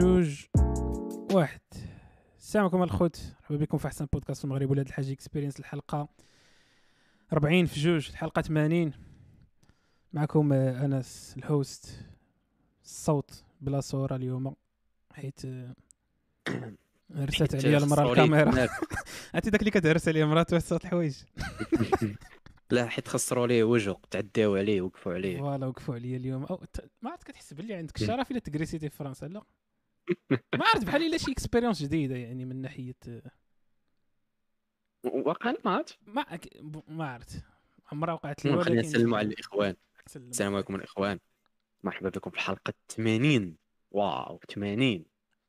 جوج واحد. السلام عليكم الخوت مرحبا بكم في أحسن بودكاست في المغرب ولاد الحاج experience الحلقة 40 في جوج الحلقة 80 معكم آه، أنس ال host. الصوت بلا صورة اليوم. حيت آه، هرسات عليا المراه الكاميرا. عرفتي داك اللي كتهرس عليه مراته وسط الحوايج؟ لا حيت خسروا ليه وجه تعداو عليه وقفوا عليه. voilà وقفوا عليا اليوم. أو ما عرفت كتحس باللي عندك الشرف إلا تكريسيتي في فرنسا. لا. ما عرفت بحال الا شي expérience جديدة يعني من ناحية؟ آه، واقع ما عرفت ما ما عرفت عمرها وقعت لي خلينا نسلموا على الإخوان. السلام عليكم الإخوان. مرحبا بكم في الحلقة 80 واو 80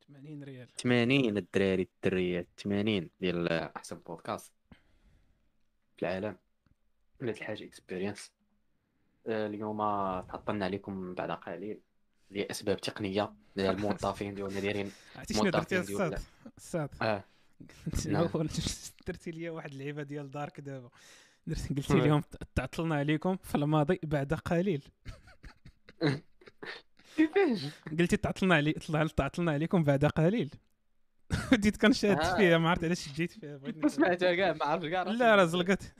80 ريال. 80 الدراري الدريات 80 ديال أحسن بودكاست في العالم. ولاد الحاج اكسبيرينس اليوم تعطلنا عليكم بعد قليل. لأسباب تقنية الموظفين ديالنا دايرين عرفتي شنو درتي؟ الصاد الصاد. آه. قلت نعم. درتي لي واحد اللعيبة ديال دارك دابا؟ درتي قلتي نعم. لهم تعطلنا عليكم في الماضي بعد قليل. كيفاش؟ قلتي تعطلنا علي تعطلنا عليكم بعد قليل؟ بديت كنشاد آه. فيها ما عرفت علاش جيت فيها بغيت سمعتها كاع ما عرفتش كاع لا راه زلقت.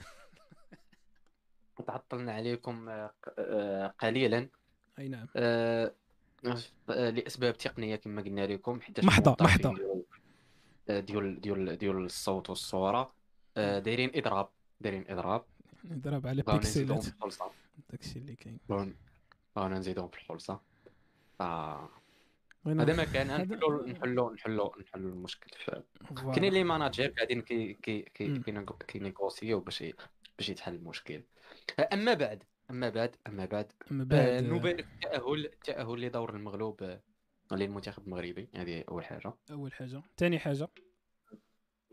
تعطلنا عليكم آه، آه، قليلا. أي نعم. لأسباب تقنية كما قلنا لكم حيت محضة. ديال- آه، ديال ديال ديال الصوت والصورة. آه، دايرين إضراب دايرين إضراب. نضرب على الخلصة. داكشي اللي كاين. بغاونا نزيدهم في الخلصة. آه، بغينا- هذا ما كان. نحلوا نحلوا نحلوا نحلوا المشكل. كاينين les managers قاعدين كي كي كي كينيغوسيو باش باش يتحل المشكل. آه، أما بعد أما بعد أما بعد أما آه، بعد. نبارك التأهل التأهل لدور المغلوب آه، للمنتخب المغربي. هذه أول حاجة. أول حاجة. ثاني حاجة.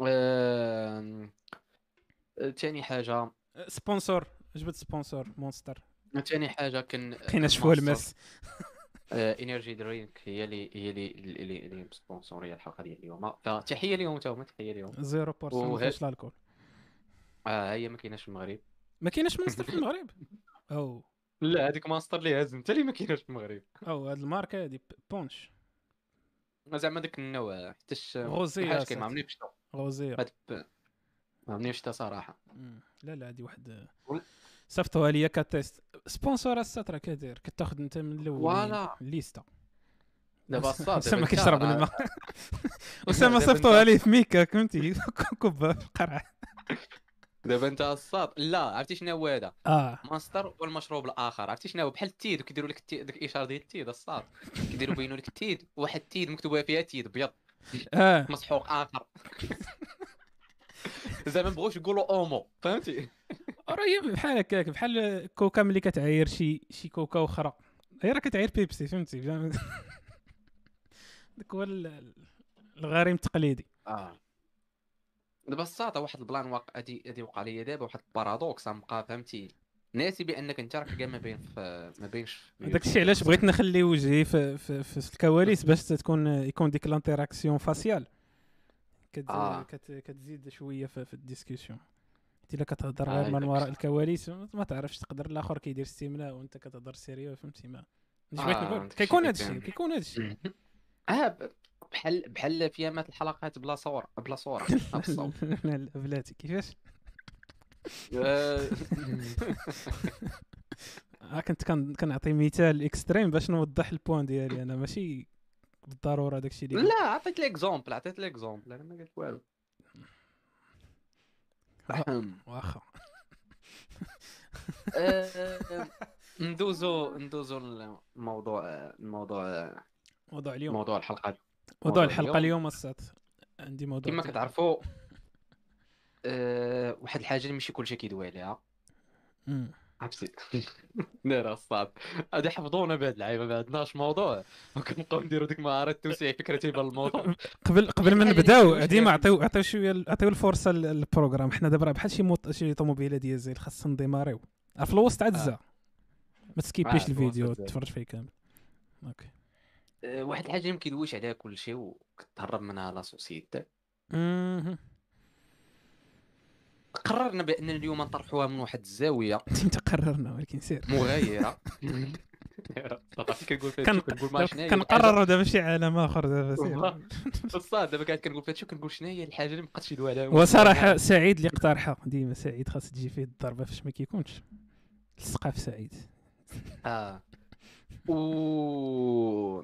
آه، ثاني حاجة. sponsor. جبت سبونسور. مونستر. ثاني حاجة كان بقينا شفوه المس انرجي درينك هي اللي هي اللي اللي اللي سبونسورية الحلقة ديال اليوم. فتحية لهم تا هما تحية لهم 0% ما فيهاش الكول آه هي ما كايناش في المغرب. ما كايناش مونستر في المغرب. أو. لا هذيك ماستر اللي هاز انت اللي ما كايناش في المغرب. أو هاد الماركه هادي بونش. زعما داك النوع أسد. كاين ما عمرني شفتها غوزيه ما عمرني شفتها صراحة. مم. لا لا هادي واحد صيفطوها ليا كتيست سبونسور السات راه كدير كتاخذ انت من الأول فوالا. الليسته دابا الصاد أسامة كيشرب الماء. أسامة صيفطوها ليه في ميكا فهمتي؟ كوبا في القرعه دابا انت الصاد لا عرفتي شنو هو هذا؟ آه. ماستر والمشروب الآخر. عرفتي شنو هو؟ بحال التيد وكيديروا لك التيد داك الاشاره ديال التيد الصاد. كيديروا بينوا لك التيد واحد التيد مكتوبه فيها تيد أبيض. آه. مسحوق آخر. زعما مبغوش يقولوا أومو فهمتي؟ راه بحال هكاك بحال كوكا ملي كتعاير شي شي كوكا أخرى هي راه كتعاير بيبسي فهمتي؟ فهم- داك هو ال- الغريم التقليدي. آه. دابا الساط واحد ال plan واقع هادي هادي وقع ليا دابا واحد ال paradoxe غنبقى فهمتي؟ ناسي بأنك أنت راك كاع ما بين في ما بينش داك الشيء علاش بغيت نخلي وجهي في, في, في, في الكواليس باش تكون يكون ديك ال interaction faciale. كت آه. كت كتزيد شوية في, في ال discussion حتى إلا كتهضر آه، غير من داك وراء. الكواليس ما تعرفش تقدر الآخر كيدير استمناء وأنت كتهضر sérieux فهمتي؟ ما آه، كيكون هذا الشيء كيكون هذا الشيء آه بحال بحال في يامات الحلقات بلا صور بلا صورة لا بلاتي كيفاش؟ آه، كنت كن- كنعطي مثال extrême باش نوضح ال point ديالي أنا. ماشي بالضرورة داكشي اللي لا عطيت l'exemple عطيت l'exemple أنا ما قلت والو. أهم. واخا. آه، ندوزو ندوزو الموضوع الموضوع موضوع اليوم. موضوع الحلقة موضوع الحلقة اليوم. الساط عندي موضوع كما. كتعرفوا آه، واحد الحاجة اللي ماشي كلشي كيدوي عليها. عرفتي؟ دايره الصعب هادي حفظونا بهاد اللعيبة ما عندناش موضوع. وكنبقاو نديرو ديك مهارات توسيع فكرتي بالموضوع قبل قبل ما نبداو ديما. عطيو عطيو شوية عطيو الفرصة لل- لل programme. حنا دابا راه بحال شي موط... شي طوموبيلة ديزل خاص نديماريو. في الوسط عزة. ما تسكيبيش آه، في الفيديو. تفرج فيه كامل. OK. آه، واحد الحاجة ما كيدويش عليها كلشي وكتهرب منها la société مهم. قررنا بأن اليوم نطرحوها من واحد الزاوية. انت قررنا ولكن سير. مغايرة. كنقول فيها كن- شو كنقول ما شنو هي كنقرروا دابا شي عالم آخر دابا سير. والله. الصاد دابا قاعد كنقول فيها شو كنقول شنو هي الحاجة اللي مابقاتش يدوي عليها. وصراحة سعيد اللي اقترحها. ديما سعيد خاص تجي فيه الضربة فاش ما كيكونش. لصقها في سعيد. آه. و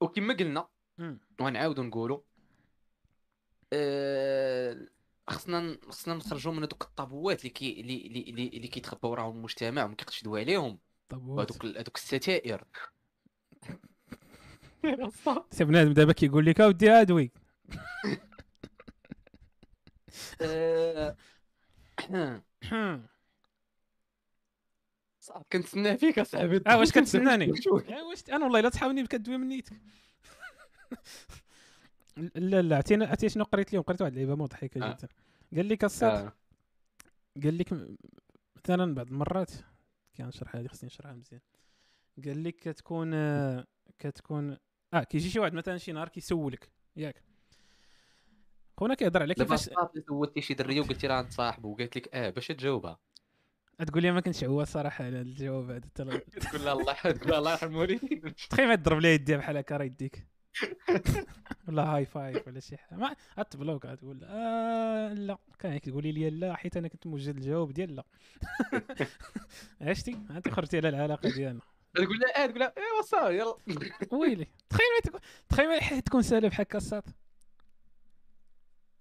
وكما قلنا. ونعاودو نقولوا آه، خصنا خصنا نخرجوا من هذوك الطابوات اللي كي اللي اللي اللي, اللي كيتخباو وراهم المجتمع وما كيقدرش يدوي عليهم طب وهذوك هذوك الستائر. سي بنادم دابا كيقول لك أودي أدوي. آه، صعب. كنتسنى فيك اصاحبي آه واش كتسناني. يا واش أنا والله إلا تحاولني كدوي من نيتك لا لا عرفتي عرفتي شنو قريت لهم قريت واحد اللعيبة مضحكة آه. جدا. قال لك الصاد آه. قال لك مثلا بعض المرات كنشرح هذه خصني نشرحها مزيان. قال لك كتكون آه، كتكون آه كيجي شي واحد مثلا شي نهار كيسولك ياك. خونا كيهضر على دابا كيفاش سولتي شي درية وقلتي راه نتصاحبوا وقالت لك آه باش تجاوبها. تقول لي ما كنتش عوا الصراحه على الجواب هذا تقول لها الله تقول الله يرحم والديك تخيل ما تضرب لي يديها بحال هكا راه يديك. ولا high five ولا شي حاجة. ما غتبلوك غتقول آه لا. كان تقولي لي لا حيت أنا كنت موجد الجواب ديال لا. عشتي أنت خرجتي على العلاقة ديالنا. تقول لها آه تقول لها ايوا صافي يلا. ويلي. تخيل تخيل تكون سالب حكا الساط.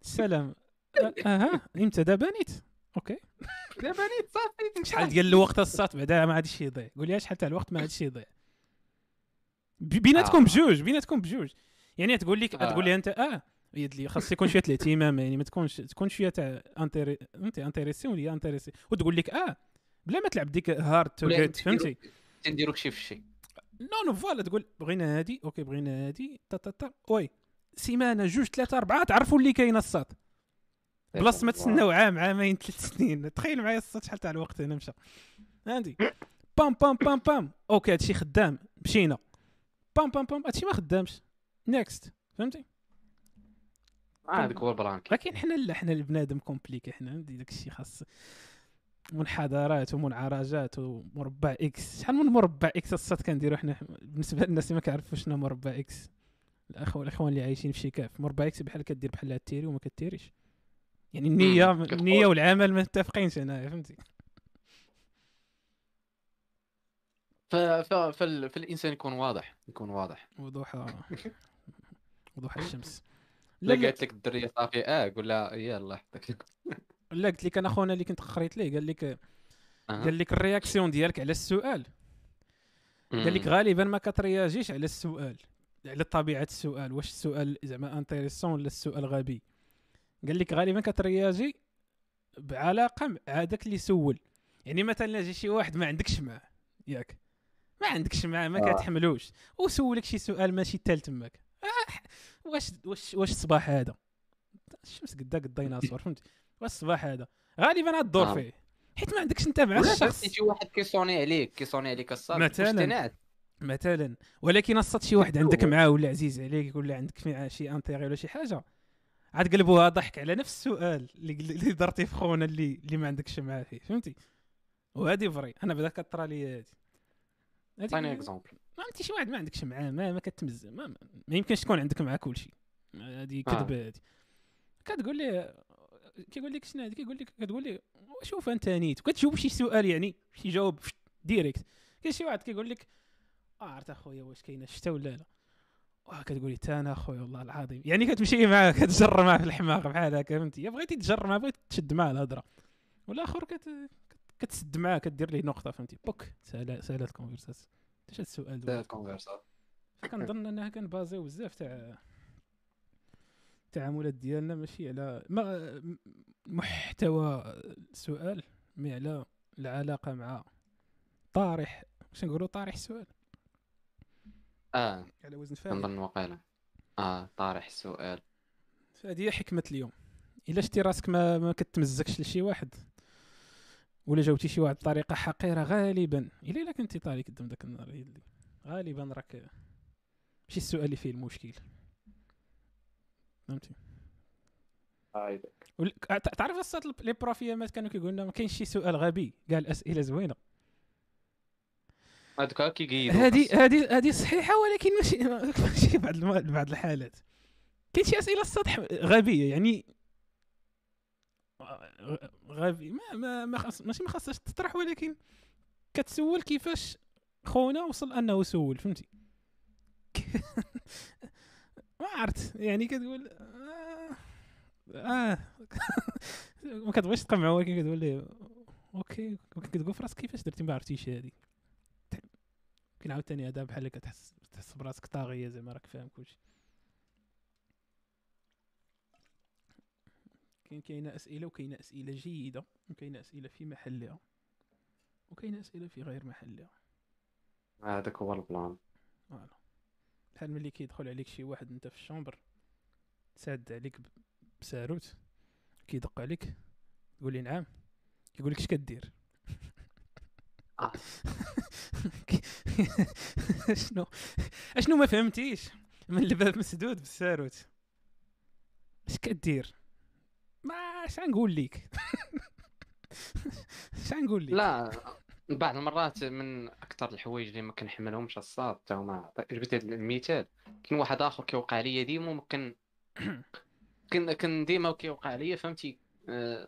السلام آه، أها إمتى؟ دابا نيت. OK. دابا نيت صافي. شحال ديال الوقت الساط؟ بعدا ما غاديش يضيع. قول لي شحال تاع الوقت ما غاديش يضيع. بي- بيناتكم آه. بجوج بيناتكم بجوج. يعني تقول لك آه. تقول لي أنت آه يد لي خاص يكون شوية الاهتمام يعني ما تكونش تكون شوية تاع intér أنت intéressé ولا intéressée؟ وتقول لك آه بلا ما تلعب ديك hard to get فهمتي؟ تنديروك شي في شي non non voilà تقول بغينا هادي OK بغينا هادي تا تا تا oui. سيمانة جوج ثلاثة أربعة تعرفوا اللي كاين الساط. بلاص ما تسناو عام عامين ثلاث سنين. تخيل معايا الساط شحال تاع الوقت هنا مشى. عندي. بام بام بام بام. OK هادشي خدام. مشينا. بام بام بام. هادشي ما خدامش. next فهمتي؟ آه هذاك هو ال plan لكن حنا لا حنا البنادم compliqué. حنا عندي داك الشيء خاص. منحدرات ومنعرجات ومربع إكس شحال من مربع إكس الساط كنديرو حنا؟ بالنسبة للناس اللي ما كيعرفوش شنو مربع إكس الاخوه الأخوان اللي عايشين في شيكاف مربع إكس بحال كدير بحال تيري وما كتيريش يعني النية. النية والعمل ما متفقينش هنايا فهمتي؟ ف... ف... فال... فالانسان يكون واضح يكون واضح. وضوح وضوح الشمس. لا قالت لك الدرية صافي آه قول لها يلا حطك لا قلت لك أنا خونا اللي كنت قريت ليه قال لك. قال لك ال réaction ديالك على السؤال. قال لك. غالبا ما كترياجيش على السؤال على طبيعة السؤال. واش السؤال زعما intéressant ولا السؤال غبي؟ قال لك غالبا كترياجي بعلاقة مع هذاك اللي سول. يعني مثلا جا شي واحد ما عندكش معاه ياك ما عندكش معاه ما آه. كتحملوش. وسولك شي سؤال ماشي تال تماك. آه واش واش واش الصباح هذا؟ الشمس قدا قد الديناصور فهمتي واش الصباح هذا؟ غالبا غدور آه. فيه. حيت ما عندكش انت مع الشخص. شي واحد كيصوني عليك كيصوني عليك الصات مثلاً. مثلا. ولكن الصات شي واحد عندك معاه ولا عزيز عليك ولا عندك معاه شي intérêt ولا شي حاجة. عاد قلبوها ضحك على نفس السؤال اللي درتي في خونا اللي اللي ما عندكش معاه فيه فهمتي؟ وهذه vrai. أنا بدا كطرى لي هذه. عطيني exemple ما انت شي واحد ما عندكش معاه ما, ما كتمز ما, ما يمكنش تكون عندك معاه كل شيء هذه آه. كذبة هذه. كتقول لي كيقول لك شنو هذه؟ كيقول لك كتقول لي شوف أنت نيت كتجاوب شي سؤال يعني شي جواب direct كاين شي واحد كيقول لك آه عرفت أخويا واش كاينة الشتا ولا لا؟ واه كتقول لي تا أنا اخويا والله العظيم. يعني كتمشي معاه كتجر معاه في الحماق بحال هكا فهمتي؟ يا بغيتي تجر معاه بغيتي تشد معاه الهضره والآخر كت كتسد معاه كدير ليه نقطة فهمتي؟ بوك سهله سهله ال conversation اش هاد السؤال دابا كونفرسا كنظن انها كنبازيو بزاف تاع التعاملات ديالنا ماشي على ما محتوى السؤال مي على العلاقة مع طارح. واش نقولوا؟ طارح السؤال آه. على وزن فاعل كنظن وقيلا آه طارح السؤال. فهذه هي حكمة اليوم. إلا شتي راسك ما, ما كتمزكش لشي واحد. ولا جاوبتي شي واحد بطريقة حقيرة غالبا. الا إلا كنتي طالي قدام داك النهار غالبا راك ماشي السؤال اللي فيه المشكل. فهمتي؟ تعرف الصوت لي بروفيامات كانوا كيقولوا؟ لنا ما كاينش شي سؤال غبي. قال أسئلة زوينة. هذوك كيقيدوا هذه هذه هذه صحيحة ولكن ماشي ماشي بعض بعض الحالات. كاين شي أسئلة السطح غبية يعني غبي ما ما ما خاص ماشي ما خاصهاش تطرح ولكن كتسول كيفاش خونا وصل أنه سول فهمتي؟ ما عرفت يعني كتقول آه, آه. ما كتبغيش تقمع ولكن كتقول ليه okay كتقول في راسك كيفاش درتي ما عرفتيش هذه يمكن عاوتاني هذا بحال كتحس تحس براسك طاغية زعما راك فاهم كلشي. كاين كاينة أسئلة وكاينة أسئلة جيدة وكاينة أسئلة في محلها وكاينة أسئلة في غير محلها. هذاك هو ال plan. voilà. بحال ملي كيدخل عليك شي واحد أنت في ال chambre ساد عليك بساروت كيدق عليك تقول لي نعم كيقول لك اش كدير؟ آه. شنو؟ أشنو ما فهمتيش؟ من الباب مسدود بالساروت اش كدير؟ ما اش غنقول لك اش غنقول لك لا بعض المرات من أكثر الحوايج اللي ما كنحملهمش الصاد حتى هما جبت المثال كاين واحد آخر كيوقع ليا ديما وما كن كن ديما كيوقع ليا فهمتي؟ آه،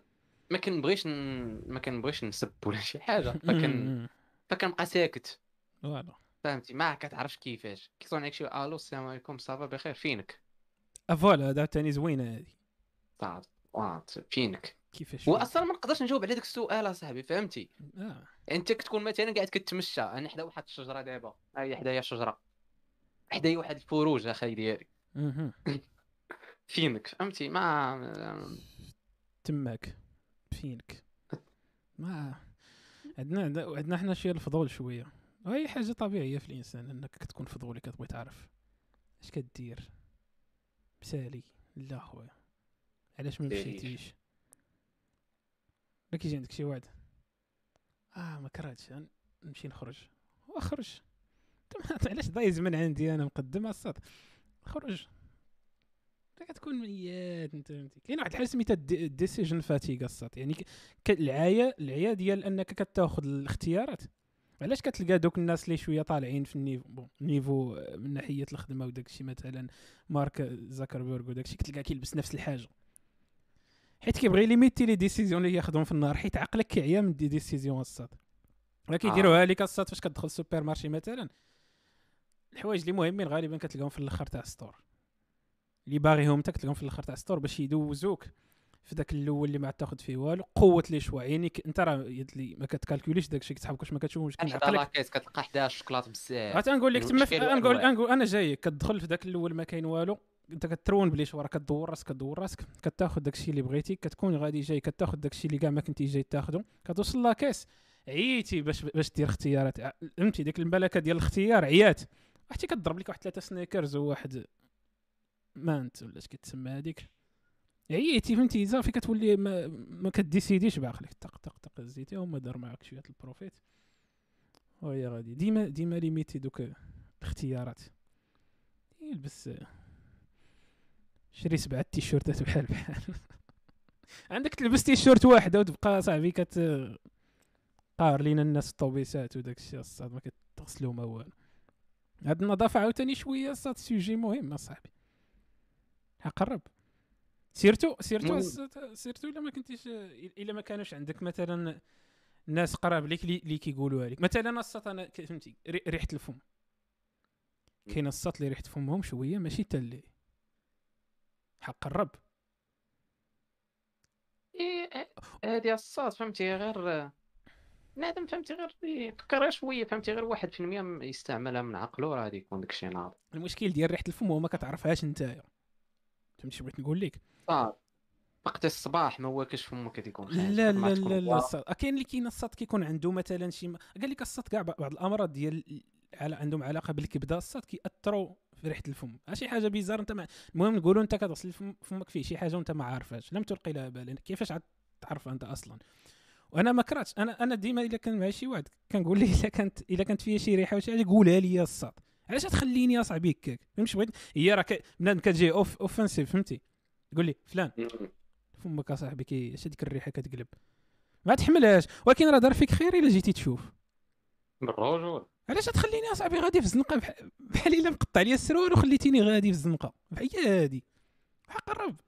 ما كنبغيش ن- ما كنبغيش نسب ولا شي حاجة فكن فكنبقى ساكت. voilà فهمتي؟ ما كتعرفش كيفاش؟ كيصون عليك شي ألو السلام عليكم ça va بخير. فينك؟ آه، voilà هذا ثاني زوينه هذه؟ وات فينك؟ كيفاش واصلا ما نقدرش نجاوب على داك السؤال اصاحبي فهمتي؟ آه. أنت كتكون مثلا قاعد كتمشى أنا حدا واحد الشجرة دابا. ها هي حدايا الشجرة. حدايا واحد الفروج اخاي ديالي. فينك؟ فهمتي؟ ما تماك. فينك. ما عندنا عندنا حنا شي الفضول شوية. وهي حاجة طبيعية في الإنسان إنك كتكون فضولي كتبغي تعرف. اش كدير؟ بسالي. لا خويا. علاش ما. مشيتيش؟ كيجي عندك شي واحد آه ما كرهتش. نمشي نخرج. وأخرج. علاش ضايز من عندي أنا مقدم الصاد خرج. كتكون ميات أنت فهمتي؟ كاين واحد الحاجة سميتها decision fatigue الصات يعني العايه العيا ديال أنك كتاخذ الاختيارات. علاش كتلقى دوك الناس اللي شوية طالعين في ال niveau bon niveau آه، من ناحية الخدمة وداك الشيء مثلا مارك زاكربيرغ وداك الشيء كتلقى كيلبس نفس الحاجة. حيت كيبغي limiter les décisions اللي ياخذهم في النهار حيت عقلك كيعيا من des décisions الصات. راه كيديروها لك الصات فاش كتدخل ال supermarché مثلا الحوايج اللي مهمين غالبا كتلقاهم في الأخر تاع السطور اللي باغيهم انت كتلقاهم في الأخر تاع السطور باش يدوزوك. في ذاك الأول اللي ما تاخذ فيه والو قوه لي شوا يعني انت راه يد لي ما كتكالكوليش داك الشيء كتسحبك واش ما كتشوفوش حدا عقلك كتلقى 11 شوكولاط بزاف. عاد نقول لك تما نقول. نقول أنا جاي كتدخل في ذاك الأول ما كاين والو انت كترون بلي شوا راه كدور راسك كدور راسك كتاخذ داك الشيء اللي بغيتي كتكون غادي جاي كتاخذ داك الشيء اللي كاع ما كنتي جاي تاخذه كتوصل لاكاس عييتي باش باش دير اختيارات. فهمتي؟ ديك الملكة ديال الاختيار عيات. حتى كضرب لك واحد ثلاثة سنيكرز وواحد مانت ولا اش كتسمى هذيك. عييتي فهمتي صافي كتولي ما, ما كديسيديش بعقلك طق طق طق زيتي هما دار معاك شوية ال profit. وهي غادي. ديما ديما limiter دوك الاختيارات. يلبس شري سبعة تيشيرتات بحال بحال. عندك تلبس تيشيرت واحدة وتبقى صاحبي كت قار لينا الناس الطوبيسات وداك الشيء الصات ما كتغسلو ما والو. هاد النظافة عاوتاني شوية الصات sujet مهم اصاحبي قرب surtout surtout surtout إلا ما كنتيش إلا ما كانوش عندك مثلا ناس قراب ليك اللي كيقولوها لك مثلا الصات أنا فهمتي ري- ريحة الفم. كاين الصات اللي ريحة فمهم شوية ماشي تا اللي حق الرب. هادي الصاد فهمتي غير بنادم فهمتي غير يفكر شوية فهمتي غير واحد في المية يستعملها من عقله راه غادي يكون داكشي ناضي المشكل ديال ريحة الفم هو ما كتعرفهاش نتايا. فهمتي شنو بغيت نقول لك؟ صاد وقت الصباح ما واكلش فمك غادي يكون خايف لا لا لا لا كاين اللي كاين الصاد كيكون عنده مثلا شي قال لك الصاد كاع بعض الأمراض ديال على عندهم علاقة بالكبده الصاد كيأثروا في ريحة الفم. شي حاجة bizarre أنت ما المهم نقولوا أنت كتغسل فم- فمك فيه شي حاجة وأنت ما عارفهاش. لم تلقي لها بالا كيفاش عاد تعرفها أنت أصلا؟ وأنا ما كرهتش. أنا أنا ديما إلا كان معايا شي واحد كنقول ليه إلا كانت إلا كانت فيها شي ريحة وشي حاجة قولها لي الصات علاش تخليني اصاحبي هكاك فهمتي بغيت؟ هي راه ك- بنادم كتجي off offensif فهمتي؟ تقول لي فلان. فمك اصاحبي كي اش هذيك الريحة كتقلب. ما تحملهاش. ولكن راه دار فيك خير إلا جيتي تشوف. بالرجول علاش تخليني اصاحبي غادي في الزنقة؟ بح- بحال إلا مقطع لي السروال وخليتيني غادي في الزنقة. هي هادي. حق الرب.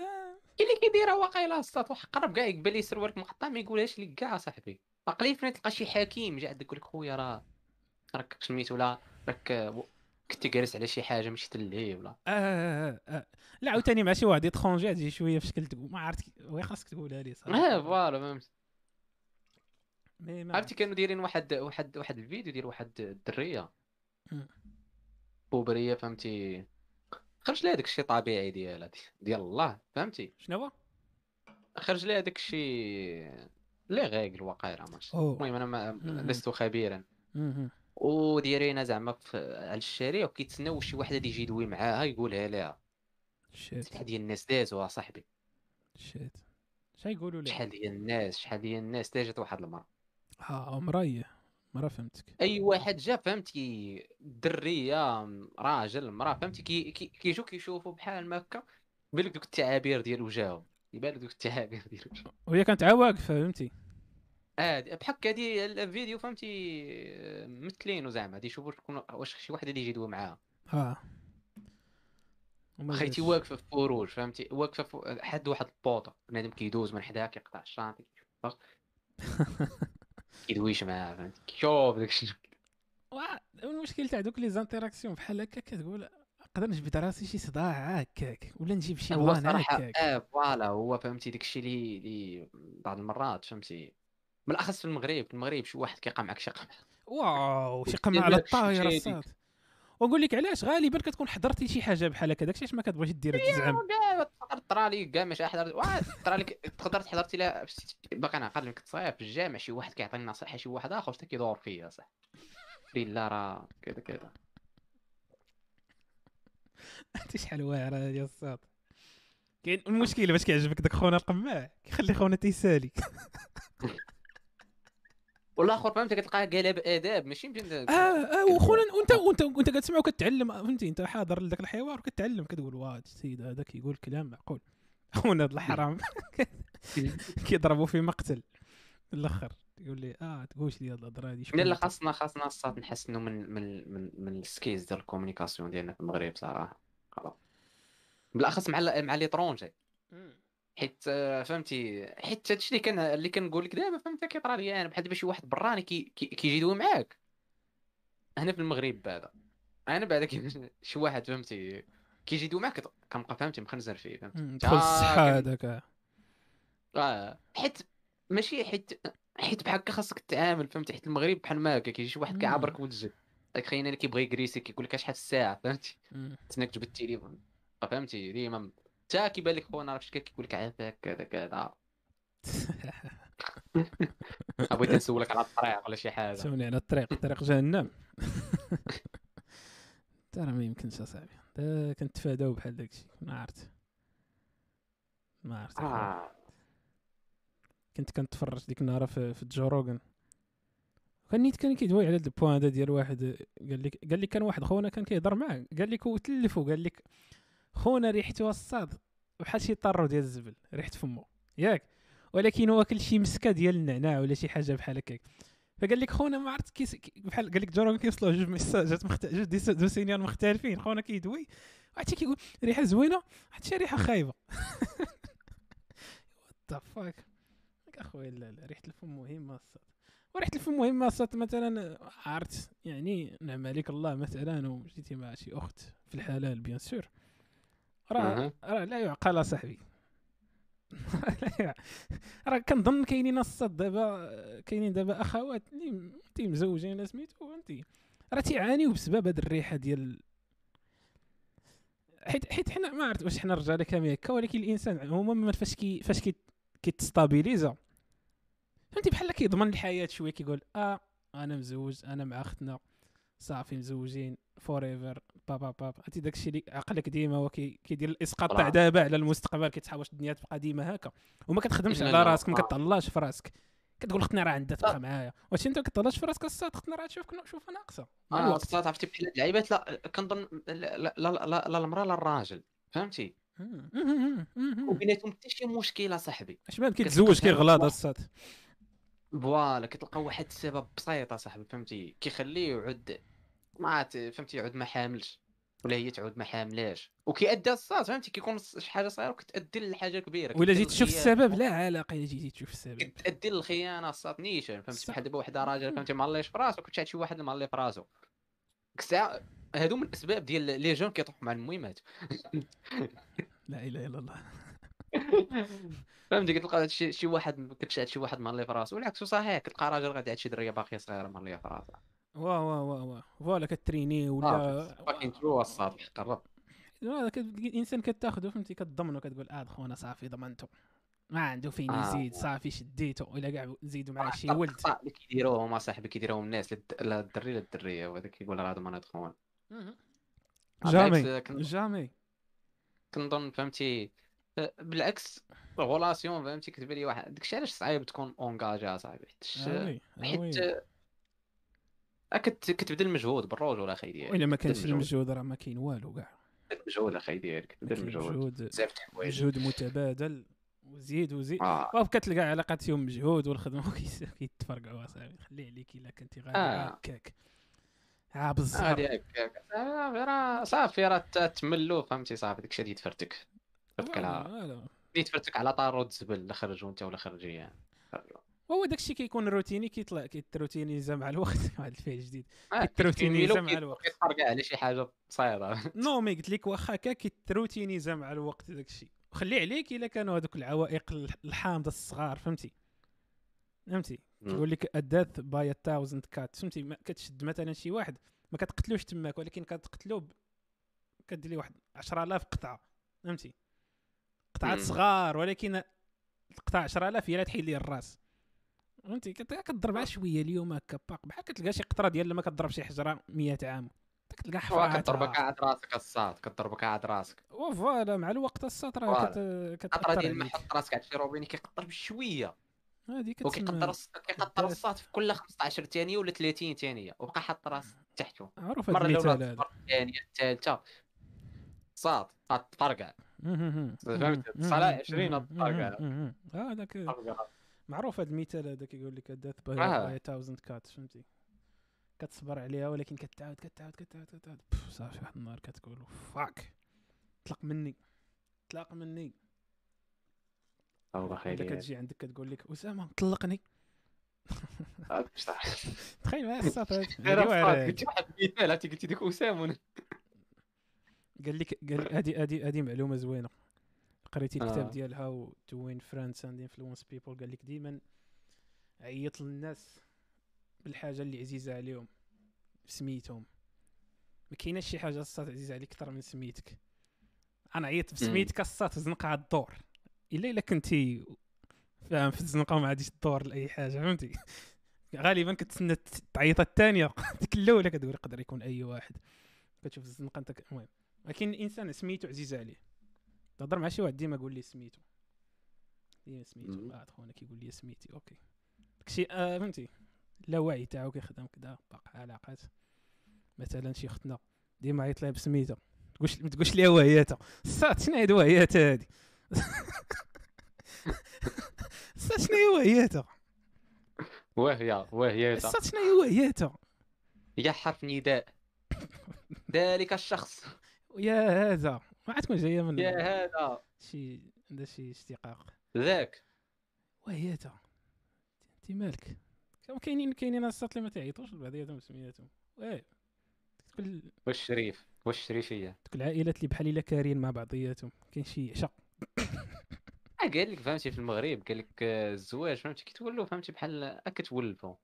آه، اللي كيديرها واقيلا الصات واحد قرب كاع يقبل لي سروالك مقطع ما يقولهاش لك كاع صاحبي. عقلي فين تلقى شي حكيم جا عندك يقول لك خويا راه راك سميتو لا راك كنت جالس على شي حاجة ماشي تلهي ولا؟ آه, آه, آه. لا عاوتاني مع شي واحد étranger تجي شوية في شكل تقول ما عرفت oui خاصك تقولها لي صراحة. آه فوالا ما عرفتي كانوا دايرين واحد واحد واحد الفيديو ديال واحد الدرية. بوبرية فهمتي؟ خرج لها داك الشيء طبيعي ديالها ديال الله فهمتي؟ شنو هو؟ خرج لها داك الشيء لي غيغل واقيلا ماشي. المهم أنا ما. لست خبيرا. ودايرينها زعما في- على الشارع وكيتسناو شي واحد غادي يجي يدوي معاها يقولها لها shit. شحال ديال الناس دازوها صاحبي. shit. شنو يقولوا لي شحال ديال الناس شحال ديال الناس داجت واحد المرة. آه مراه مراه فهمتك. أي واحد جا فهمتي درية راجل مراه فهمتي كي كي- كيجيو كيشوفوا بحال ما هكا يبان لك دوك التعابير ديال وجههم يبان دوك التعابير ديال وجههم وهي كانت عا واقفه فهمتي. آه هكا هادي الفيديو فهمتي؟ آه، ممثلينو زعما غادي يشوفوا شكون واش شي واحد غادي يجي يدوي معاها آه خيتي. واقفة في فروج فهمتي؟ واقفة في حد واحد البوطه بنادم كيدوز من حداها كيقطع الشانطي كيدويش معاها فهمتي؟ كيشوف داك الشيء وا- المشكل تاع دوك les interactions بحال هكا كتقول نقدر نجبد راسي شي صداع هكاك ولا نجيب شي plan هكاك آه voilà هو فهمتي داك الشيء اللي اللي بعض المرات فهمتي؟ بالاخص في المغرب في المغرب شي واحد كيقع معك شي قمع واو شي قمع على الطايرة الصاد ونقول لك علاش؟ غالبا كتكون حضرتي شي حاجة بحال هكا داكشي علاش ما كتبغيش دير الزعم؟ كاع تقدر طرا لي كاع ماشي حضرت واحد طرا لك تقدر حضرتي لها باقي أنا قادر كنت في الجامع شي واحد كيعطيني نصيحة شي واحد آخر حتى كيدور فيا صح. لا راه كذا كذا. أنت شحال واعرة هادي الصاد كاين المشكل باش كيعجبك داك خونا القماع كيخلي خونا تيسالي. والآخر فهمتي كتلقاه قالب آداب ماشي آه آه وخونا وأنت وأنت وأنت كتسمع وكتعلم فهمتي؟ أنت حاضر لذاك الحوار وكتعلم كتقول واه السيد هذا كيقول كلام معقول. خونا هاد الحرام. كيضربوا في مقتل. في الأخر يقول لي آه تقولش لي هاد الهضره هادي لا لا؟ خاصنا خاصنا الصاد نحسنوا من من من من ال skills ديال ال communication ديالنا في المغرب صراحة. خلاص. بالأخص مع مع les étrangers حيت آه، فهمتي حيت هادشي اللي كان اللي كنقول لك دابا فهمتي كيطرا لي أنا بحال دابا شي واحد براني كي كي- كيجي يدوي معاك. هنا في المغرب بعدا. أنا بعدا شي واحد فهمتي كيجي يدوي معاك كنبقى فهمتي مخنزر فيه فهمتي. مم، دخل آه، الصحه هذاك. آه حيت ماشي حيت حيت بحال هكا خاصك تتعامل فهمتي حيت المغرب بحال ما هكا كيجي شي واحد مم. كيعبرك وجهك داك خينا اللي كيبغي يكريسي كيقول لك شحال الساعة فهمتي. تسناك تجبد التليفون. فهمتي ديما حتى كيبان لك خونا راه فاش كيقول لك عافاك كذا كذا. بغيت نسولك على الطريق ولا شي حاجة. سوني على الطريق طريق جهنم. ترى ما يمكنش أصاحبي. دا كنتفاداو بحال داكشي ما عرفت. ما عرفت. آه. كنت كنتفرج ديك النهار في, في Joe Rogan كان نيت كان كيدوي على ال point هذا ديال واحد قال لك قال لك كان واحد خونا كان كيهضر معاه. قال لك هو تلف وقال لك خونا ريحته الصاد بحال شي طارو ديال الزبل ريحه فمو ياك؟ ولكن هو واكل شي مسكة ديال النعناع ولا شي حاجة بحال هكاك. فقال لك خونا ما عرفت كيس كي- بحال قال لك جورون كيوصلوا جوج ميساجات مخت... جوج deux signal مختلفين خونا كيدوي. واحد كيقول ريحة زوينة واحد شي ريحة خايبة. what fuck أخويا لا لا ريحة الفم مهمه الصاد وريحة الفم مهمه الصاد مثلا عرفت يعني نعم عليك الله مثلا وجيتي مع شي أخت في الحلال bien sûr. راه. راه لا يعقل يع- راه كنظن كاينين الصاد دابا كاينين دابا أخوات اللي تي مزوجين ولا سميتو فهمتي راه تيعانيو بسبب هاد الريحة ديال حيت حيت حنا ما عرفت واش حنا الرجاله كامل هكا ولكن الإنسان عموما فاش كي فاش كي كيتستابيليزا. فهمتي؟ بحال كيضمن الحياة شوية كيقول آه أنا مزوج أنا مع أختنا. صافي مزوجين forever بابا بابا عرفتي داكشي اللي عقلك ديما هو كي- كيدير الاسقاط تاع. دابا على المستقبل كيتحاول واش الدنيا تبقى ديما هكا. وما كتخدمش على راسك ما. كتهلاش في راسك. كتقول اختنا راه عندها تبقى معايا. واش انت ما كتهلاش في راسك؟ الصاد اختنا راه تشوفك شوفها ناقصه الوقت. عرفتي بحال هاد اللعيبات لا كنظن لا لا المرأة لا الراجل. فهمتي. وبيناتهم حتى شي مشكلة صاحبي. اش كتلقى كيتزوج كيغلاض الصاد؟ voilà كتلقى واحد السبب بسيط اصاحبي فهمتي؟ كيخليه يعود ما ت- فهمتي يعود ما حاملش. ولا هي تعود ما حاملاش. وكيأدي الصاد فهمتي كيكون شي حاجة صغيرة وكتأدي لحاجة كبيرة ولا جيت تشوف. السبب لا علاقه الا جيتي تشوف السبب. كتأدي للخيانه الصاد نيشان فهمتي. بحال دابا واحد راجل فهمتي ماليش في راسو كنت شي واحد مالي في راسو. ديك الساعة هادو من الأسباب ديال les jeunes كيطيحوا مع المهمات. لا إله إلا الله. فهمتي كتلقى شي واحد كتشاهد شي واحد مالي في راسو. والعكس صحيح كتلقى راجل غادي عند شي دريه باقية صغيرة ماليه في وا وا وا وا. voilà كتريني ولا fucking true الصاد حق الرب هذا الانسان كتاخذه فهمتي؟ كتضمنه كتقول آه خونا صافي ضمنته. ما عنده فين آه. يزيد صافي شديتو ولا كاع نزيدوا معاه شي ولد. اللي كيديروهم اصاحبي كيديروهم الناس للد- لا الدري لا الدريه وهذا كيقول راه هذا ما ندخون jamais jamais. كنظن فهمتي؟ أه، بالعكس relation فهمتي؟ كتبان لي واحد داكشي علاش صعيب تكون engagé اصاحبي حيت كت كتبذل مجهود بالرجل أخي ديالك وإلا ما كانش مجهود. المجهود راه ما كاين والو كاع. كتبذل مجهود أخي ديالك كتبذل كاين مجهود مجهود. بزاف د الحوايج مجهود متبادل. وزيد وزيد. آه. وكتلقى علاقات فيهم مجهود والخدمة. كيتفرقعوا اصاحبي خلي عليك إلا كنتي غادي آه. هكاك. ها بالظبط هادي هكاك. آه، راه صافي راه تملو فهمتي صافي. داكشي غادي يتفرتك. صافي على. غادي طارو د الزبل اللي خرجوا انت ولا خرجي يعني وهو داكشي كيكون روتيني كيطلع كيتروتينيزا مع الوقت واحد الفعل جديد آه، كيتروتينيزا كيميلو مع الوقت. كيتفرقع على شي حاجة صايرة. non mais قلت لك واخا هكا كيتروتينيزا مع الوقت داكشي. وخلي عليك إلا كانوا هذوك العوائق الح- الحامضه الصغار فهمتي؟ فهمتي؟ كيقول لك ال death by a thousand cuts فهمتي؟ ما كتشد مثلا شي واحد. ما كتقتلوش تماك ولكن كتقتلو ب... كدير ليه واحد 10000 قطعة. فهمتي؟ قطعات. صغار ولكن القطع 10000 هي اللي تحيد ليه الراس. فهمتي كت- كتضربها شوية اليوم هكا باق بحال كتلقى شي قطرة ديال لما كتضرب شي حجرة 100 عام كتلقى حفرات كضربك قاعد راسك الصاد كضربك قاعد راسك و voilà مع الوقت السطر راه voilà. كت... قطرة كتأثر ديال ما حط راسك على شي روبيني كيقطر بشوية هذه وكيقدر كتسمى الص- كيقطر الصاد في كل 15 ثانية ولا 30 ثانية وبقى حط راس تحته معروف هذا المثال هذا الثانية الثالثة صاد غتفرقع مهم. فهمت؟ مهم. صلاة 20 مهم. الطاقة. مهم. آه هذاك. معروف هذا المثال هذا كيقول لك آه. باي تاوزند كات فهمتي؟ كتصبر عليها ولكن كتعاود كتعاود كتعاود كتعاود. صافي واحد النهار كتقول فاك طلق مني طلق مني. الله خير كتجي عندك كتقول لك أسامة طلقني آه، تخيل معايا هادي هادي. قلتي واحد المثال عرفتي قلتي ديك أسامة. قال لك قال هذه هذه هذه معلومة زوينة. قريتي الكتاب آه. ديال How to Win Friends and Influence People قال لك ديما عيط للناس بالحاجة اللي عزيزة عليهم سميتهم ما كايناش شي حاجة الصات عزيزة عليك أكثر من سميتك. أنا عيطت بسميتك الصات زنقه على الدور. إلا إلا كنتي فاهم في الزنقة وما عاديش الدور لأي حاجة فهمتي؟ غالبا كتسنى تعيط الثانية ديك الأولى كتقول يقدر يكون أي واحد. كتشوف الزنقة أنت المهم. ولكن الإنسان سميتو عزيز عليه. تهضر مع شي واحد ديما قول لي سميتو. ديما سميتو. بعد خونا كيقول لي سميتي OK. داكشي آه فهمتي. لا وعي تاعو كيخدم كذا باقي علاقات. مثلا شي اختنا ديما عيط لها بسميتها تقولش ما تقولش ليها وهياتها صات شنو هاد وهياتها هادي؟ صات شنو هي وهياتها وهي وهي صات شنو هي وهياتها هي حرف نداء. ذلك الشخص. يا هذا. ما عاد تكون جاية من يا هذا شي عندها شي اشتقاق. ذاك. وهياتها انت مالك. كاينين كاينين الصات اللي ما تعيطوش؟ لبعضياتهم بسمياتهم واه تقول والشريف والشريفيه تقول العائلات اللي بحال إلا كارين مع بعضياتهم. كاين شي عشق آه، قال لك فهمتي في المغرب. قال لك آه، الزواج فهمتي؟ كتولوا فهمتي بحال آه، كتولفوا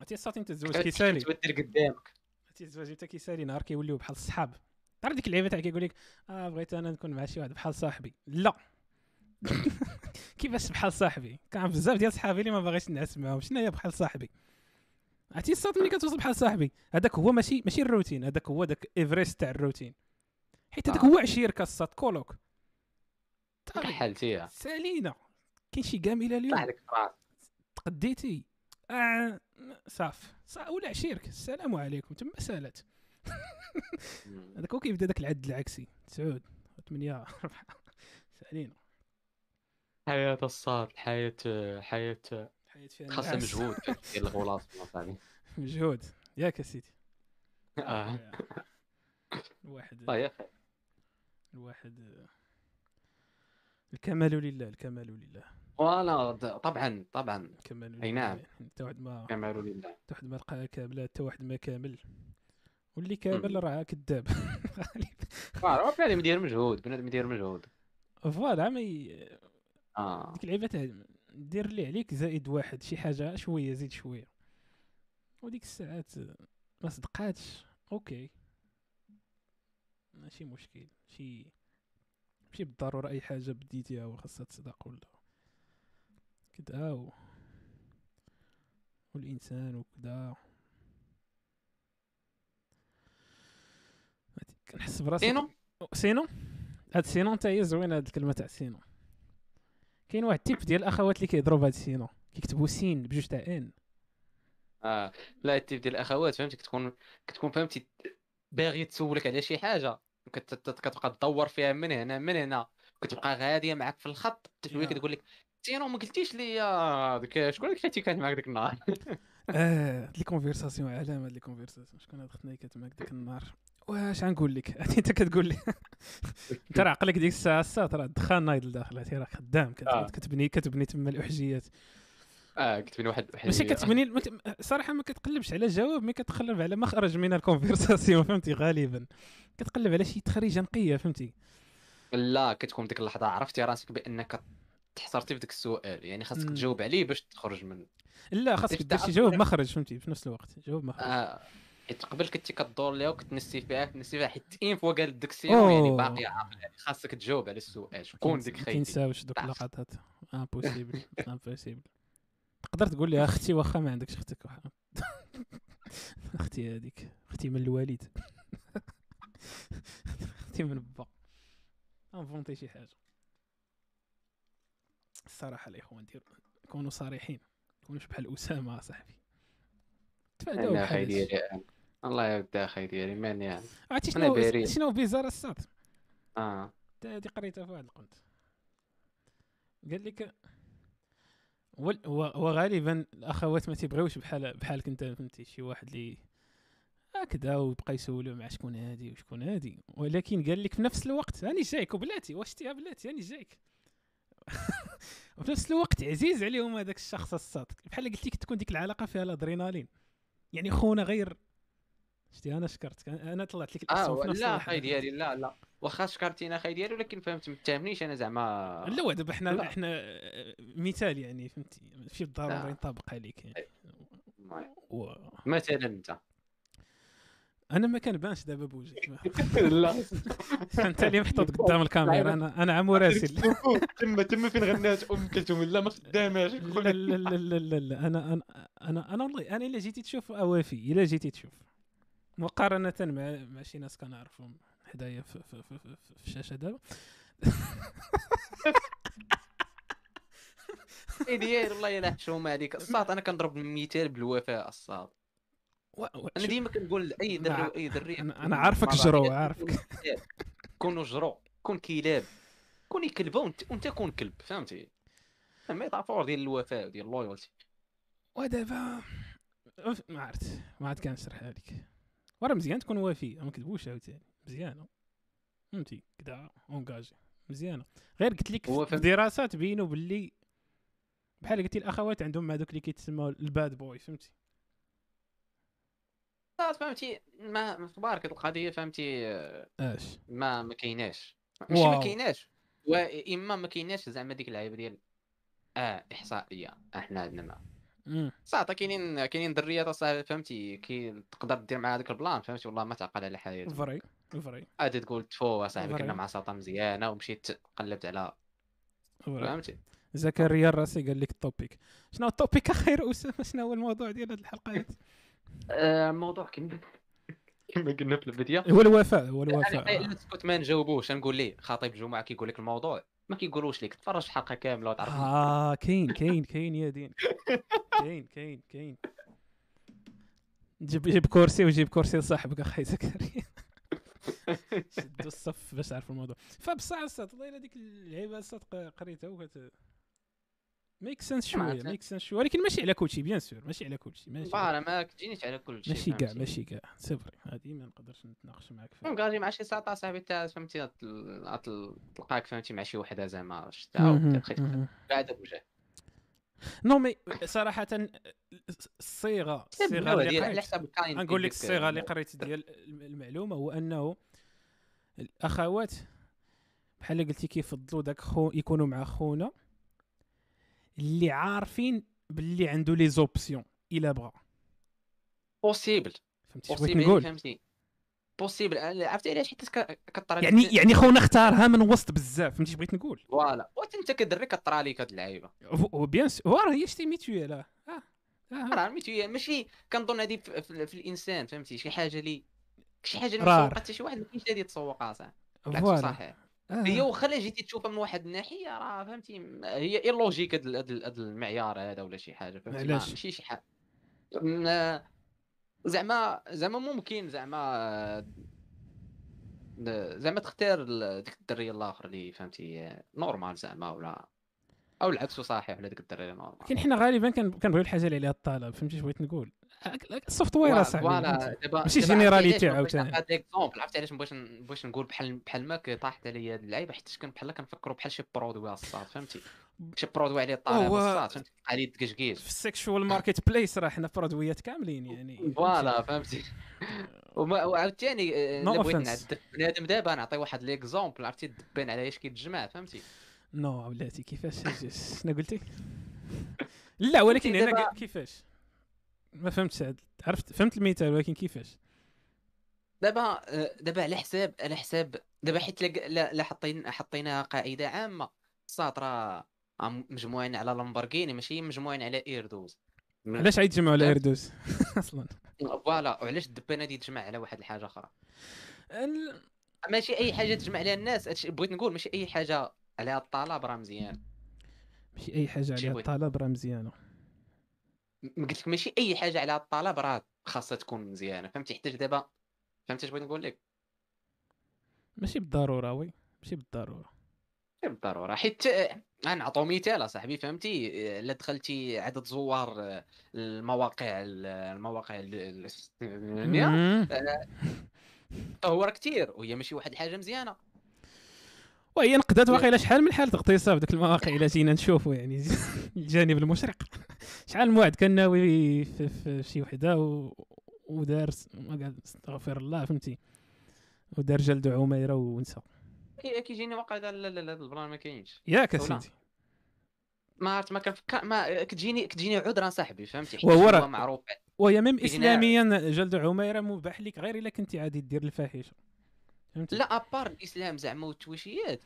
عرفتي الصات أنت كت- كيسالي. كتبدل قدامك. عرفتي الزواج أنت كيسالي. نهار كيوليو بحال الصحاب. تعرف ديك اللعيبة تاع كيقول لك آه بغيت أنا نكون مع شي واحد بحال صاحبي. لا. كيفاش بحال صاحبي؟ كان بزاف ديال صحابي اللي ما باغيش نعس معاهم. شنو هي بحال صاحبي؟ عرفتي الصاط ملي كتوصل بحال صاحبي؟ هذاك هو ماشي ماشي الروتين. هذاك هو داك ايفريست تاع الروتين. حيت هذاك آه. هو عشيرك الصاط كولوك كحلتيها سالينا. كاين شي كامله اليوم؟ تقديتي. آه صاف. صا ولا عشيرك. السلام عليكم. تما سالات هذاك هو كيبدا داك العد العكسي. تسعود ثمانية أربعة. سالينا حياة الصاد حياة حياة فيها خاصها. مجهود الغلاط صاحبي مجهود. ياك اسيدي آه. الواحد طيب. الواحد الكمال لله الكمال لله. فوالا طبعا طبعا. الكمال لله أي نعم. حتى واحد ما كمال لله. حتى واحد ما لقاها كامله حتى واحد ما كامل. واللي كامل مم. راه كذاب. راه بنادم يدير مجهود بنادم يدير مجهود. voilà ما آه. ديك اللعيبه تاع دير اللي عليك زائد واحد شي حاجة شوية زيد شوية. وديك الساعات ما صدقاتش. OK. ماشي مشكل. شي ماشي بالضرورة أي حاجة بديتيها وخاصها تصدق ولا. كدا و... والإنسان وكدا. كنحس براسي sinon؟ sinon؟ هاد sinon انت هي زوينة هاد الكلمة تاع sinon. كاين واحد ال type ديال الأخوات اللي كيهضروا بهاد sinon كيكتبوا سين بجوج تاع n. آه. لا ال type ديال الأخوات فهمتي؟ كتكون كتكون فهمتي باغي تسولك على شي حاجة. كت- كت- كتبقى تدور فيها من هنا من هنا. كتبقى غادية معاك في الخط حتى شوية يا. كتقول لك sinon ما قلتيش لي آه، ديك شكون اللي حيتي كان معاك ديك النهار؟ آه هاد les conversations علام هاد les conversations شكون هاد ختنا كانت معاك ديك النهار؟ واش غنقول لك؟ انت كتقول لي. انت راه عقلك ديك الساعة الساعة راه دخان نايض لداخل هادي راه خدام آه. كتبني كتبني تما الاحجيات آه كتبين واحد واحد ماشي كتبني صراحة ما كتقلبش على جواب mais كتقلب على مخرج من ال conversation فهمتي؟ غالبا. كتقلب على شي تخريجة نقية فهمتي؟ لا كتكون ديك اللحظة عرفتي راسك بأنك تحصلتي في ديك السؤال يعني خاصك. تجاوب عليه باش تخرج من لا خاصك دير شي جواب مخرج فهمتي؟ في نفس الوقت جواب مخرج آه. حيت قبل كنتي كدور ليها وكتنسي فيها كتنسي فيها حيت une fois قالت ديك ال sinon يعني. باقي عاقل يعني. خاصك تجاوب على السؤال. شكون ديك ما خيتي؟ كينساوش دوك تعرف. اللقطات impossible impossible تقدر تقول لها أختي واخا ما عندكش أختك واحد أختي هذيك أختي من الوالد أختي من با انفونتي شي حاجة. الصراحة الاخوان ديروا كونوا صريحين. كونوش بحال أسامة صاحبي. تفاداو بحال الله يبدأ أخي ديالي من يعني عرفتي شنو. شنو بيزار الصاد آه. هادي قريتها في واحد القنت. قال لك ول- هو هو غالبا الأخوات ما تيبغيوش بحال بحالك أنت فهمتي؟ شي واحد اللي هكذا ويبقى يسولو مع شكون هادي وشكون هادي. ولكن قال لك في نفس الوقت راني جايك وبلاتي واش تي بلاتي؟ راني جايك. وفي نفس الوقت عزيز عليهم هذاك الشخص الصاط بحال قلت لك تكون ديك العلاقة فيها الأدرينالين. يعني خونا غير شتي أنا شكرتك. أنا طلعت لك الاسم نفس لا. أخي ديالي لا لا. واخا شكرتينا أخي ديالي ولكن فهمت ما تهمنيش أنا زعما لا دابا حنا لا. إحنا آه، مثال يعني فهمتي؟ ماشي بالضروره. ينطبق عليك. يعني و... مثلا أنت. أنا ما كنبانش دابا بوجهي لا. أنت اللي محطوط قدام الكاميرا. أنا أنا عم راسل تما تما فين غنات أم كلثوم. لا ما خداماش. لا لا لا لا. أنا أنا أنا أنا والله أنا إلا جيتي تشوف أوافي إلا جيتي تشوف. مقارنة مع مع شي ناس كنعرفهم حدايا في, في, في, في, في الشاشة دابا. اي ديالي والله إلا حشومه عليك الصاط أنا كنضرب المثال بالوفاء الصاط. أنا ديما كنقول لأي دري أي دري أنا- أنا عارفك جرو، عارفك. كونوا جرو كون كلاب كوني كلبه وانت وانت كون كلب فهمتي؟ métaphore ديال الوفاء وديال ال loyalty ودابا ما عرفت. ما عاد كنشرحها لك وراه مزيان تكون وافي ما كذبوش عاوتاني مزيانه فهمتي كدا engagée مزيانه غير قلت لك في الدراسات بينوا باللي بحال قلتي الاخوات عندهم دوك اللي كيتسموا ال bad boy فهمتي؟ فهمتي. ما ما تبارك القضية فهمتي. اش؟ ما ما كايناش. ماشي ما. كايناش. واما ما كايناش زعما ديك اللعيبه ديال آه إحصائية. أحنا عندنا مم. صافي كاينين كاينين دريات اصاحبي فهمتي؟ كي تقدر دير مع هذاك ال plan فهمتي؟ والله ما تعقل على حياتك vrai vrai عادي تقول تفو اصاحبي. كنا مع سلطه مزيانة ومشيت قلبت على فهمتي؟ زكريا الراسي قال لك ال topic شنو هو ال topic أخير؟ اسامه شنو هو الموضوع ديال هذه الحلقة هذه آه، الموضوع كما كما قلنا في البدايه هو الوفاء هو الوفاء. إلا كنت ما نجاوبوش نقول ليه خطيب الجمعه كيقول لك الموضوع. ما كيقولوش لك تفرج الحلقة كاملة وتعرف آه كاين كاين كاين يا دين. كاين كاين كاين. جيب جيب كرسي وجيب كرسي لصاحبك أخي زكريا. شدوا الصف باش تعرفوا الموضوع. فبصح الصاط والله الا ديك اللعيبه الصاط قريتها وكت make sense شوية make sense شوية. ولكن ماشي على كلشي bien sûr ماشي على كلشي ماشي voilà ما كتجينيش على كل شيء ماشي كاع؟ ماشي كاع. c'est vrai هادي ما نقدرش نتناقش معاك فيها كنقاجي مع شي ساطا صاحبي تا فهمتي تلقاك فهمتي مع شي وحدة زعما مهم. بعد بوجه non mais صراحة الصيغة الصيغة اللي قريت نقول لك الصيغة اللي قريت ديال المعلومة هو أنه الأخوات بحال قلتي كيفضلوا داك خو يكونوا مع خونا. اللي عارفين باللي عنده les options إلا بغى possible فهمتي possible يعني نقول؟ فهمتي. possible عرفتي علاش حيت كطرى يعني يعني خونا اختارها من وسط بزاف فهمتي بغيت نقول؟ voilà. وأنت كدري كطرى ليك هاد اللعيبة. bien sûr راه هي شتي mutuel آه. آه آه. راه mutuel ماشي كنظن هادي في, في, في الإنسان فهمتي؟ شي حاجة اللي شي حاجة اللي. مسوقه حتى شي واحد ما كاينش هادي تسوقها صح voilà. صحيح. آه. هي واخا لا جيتي تشوفها من واحد الناحية راه فهمتي هي illogique هاد المعيار هذا ولا شي حاجة فهمتي؟ علاش؟ ماشي شي حاجة زعما زعما ممكن زعما زعما تختار ديك الدريه الآخر اللي فهمتي normal زعما ولا أو العكس صحيح ولا ديك الدريه normal. لكن حنا غالبا كن- كنبغيو الحاجة اللي عليها الطلب فهمتي اش بغيت نقول؟ ال software اصاحبي voilà فهمتي؟ دابا ماشي généralité عاوتاني. هاد l'exemple عرفتي علاش مبغيتش مبغيتش نقول بحال بحال ما طاحت عليا هاد اللعيبة حيت كان بحال كنفكروا بحال شي produit الصاط فهمتي؟ شي produit عليه طالع هو- الصاط فهمتي؟ عليه تكشكيش في ال sexual marketplace راه حنا produit ات كاملين يعني. voilà فهمتي؟ وما وعاوتاني آه، بغيت. نعذب بنادم دابا نعطي واحد l'exemple عرفتي؟ تبان على اش كيتجمع فهمتي؟ non ولاتي كيفاش؟ شنو قلتي؟ لا ولكن هنا كيفاش؟ ما فهمتش. هاد- عرفت فهمت المثال ولكن كيفاش؟ دابا آه، دابا على حساب على حساب دابا حيت لا- حطينا حطينا قاعدة عامة. الصاط راه راه مجموعين على لامبورغيني ماشي مجموعين على R douze. علاش عيتجمعوا على فهمت. R douze أصلا. voilà وعلاش الدبانة دي تجمع على واحد الحاجة أخرى؟ ال- ماشي أي حاجة تجمع عليها الناس. هادشي بغيت نقول ماشي أي حاجة عليها الطلب راه مزيان. ماشي أي حاجة عليها. الطلب راه مزيانه م- قلت لك ماشي أي حاجة عليها الطلب راه خاصها تكون مزيانة فهمتي؟ حتى دابا؟ فهمتي اش بغيت نقول لك؟ ماشي بالضرورة oui ماشي بالضرورة. غير بالضرورة حيت آه، غنعطو مثال أصاحبي فهمتي؟ آه، الا دخلتي عدد زوار آه، المواقع ال- المواقع الالكترونيه. هو راه كثير وهي ماشي واحد الحاجة مزيانة. وهي نقدات واقيلا شحال من حاله اغتصاب ديك المواقع إلا جينا نشوفوا يعني الجانب المشرق. شحال من واحد كان ناوي في, في شي وحدة و... ودار س- ما قال استغفر الله فهمتي. ودار جلد عميرة ونسى كي- كيجيني واقع لا لا لا لا، هذا ال plan ما كاينش. ياك ولا. سيدي ما عرفت ما كنفكر ما كتجيني كتجيني عذرا صاحبي فهمتي؟ وهو هو راه- معروف. وهي même اسلاميا جلد عميرة مباح لك غير إلا كنتي عادي دير الفاحشة. فهمتي لا à part الإسلام زعما والتويشيات.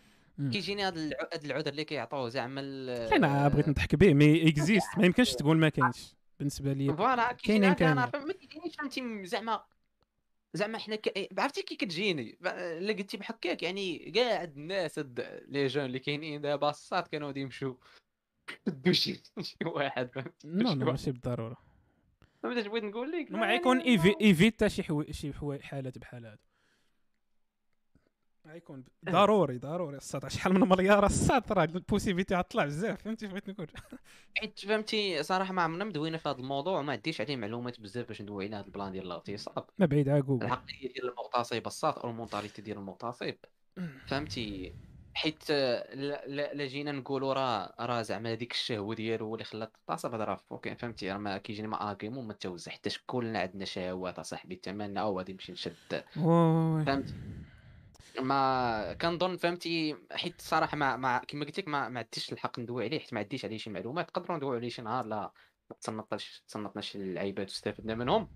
كيجيني هذا هذا العذر اللي كيعطوه زعما أنا بغيت نضحك به mais existe ما يمكنش تقول ما كاينش بالنسبة لي voilà كاينين كاينين كامل. كان عارف ما كيجينيش فهمتي زعما زعما حنا ك... عرفتي كي كتجيني؟ الا قلتي بحكاك يعني كاع الناس هاد les jeunes اللي كاينين دابا الصاط كانوا غادي يمشوا. شي واحد non non. ماشي بالضرورة. فهمت بغيت نقول لك؟ ما غيكون évi évita شي حو... شي حالات بحال هادو. غيكون ب- ضروري ضروري. الساط شحال من مليار الساط راه ال possibilité غطلع بزاف فهمتي بغيت نقول؟ حيت فهمتي صراحة ما عمرنا مدوينا في هذا الموضوع. وما عنديش عليه معلومات بزاف باش ندوي على هذا ال plan ديال الاغتصاب. ما بعيد على جوجل العقلية ديال المغتصب الصاط أو ال mentalité ديال المغتصب. فهمتي؟ حيت آه، لا, جينا نقولوا راه راه زعما هذيك الشهوة ديالو هو اللي خلات تغتصب هذا راه فوق. فهمتي؟ راه ما كيجيني ما اغيمون ما توزع حتى كلنا عندنا شهوات اصاحبي تمنى أو غادي نمشي نشد. واي فهمتي؟ ما كنظن فهمتي؟ حيت صراحة ما, ما كما قلت لك ما, ما عنديش الحق ندوي عليه حيت ما عنديش عليه شي معلومات. نقدروا ندوي عليه شي نهار لا ما تصنطناش تصنطنا شي لعيبات واستفدنا منهم.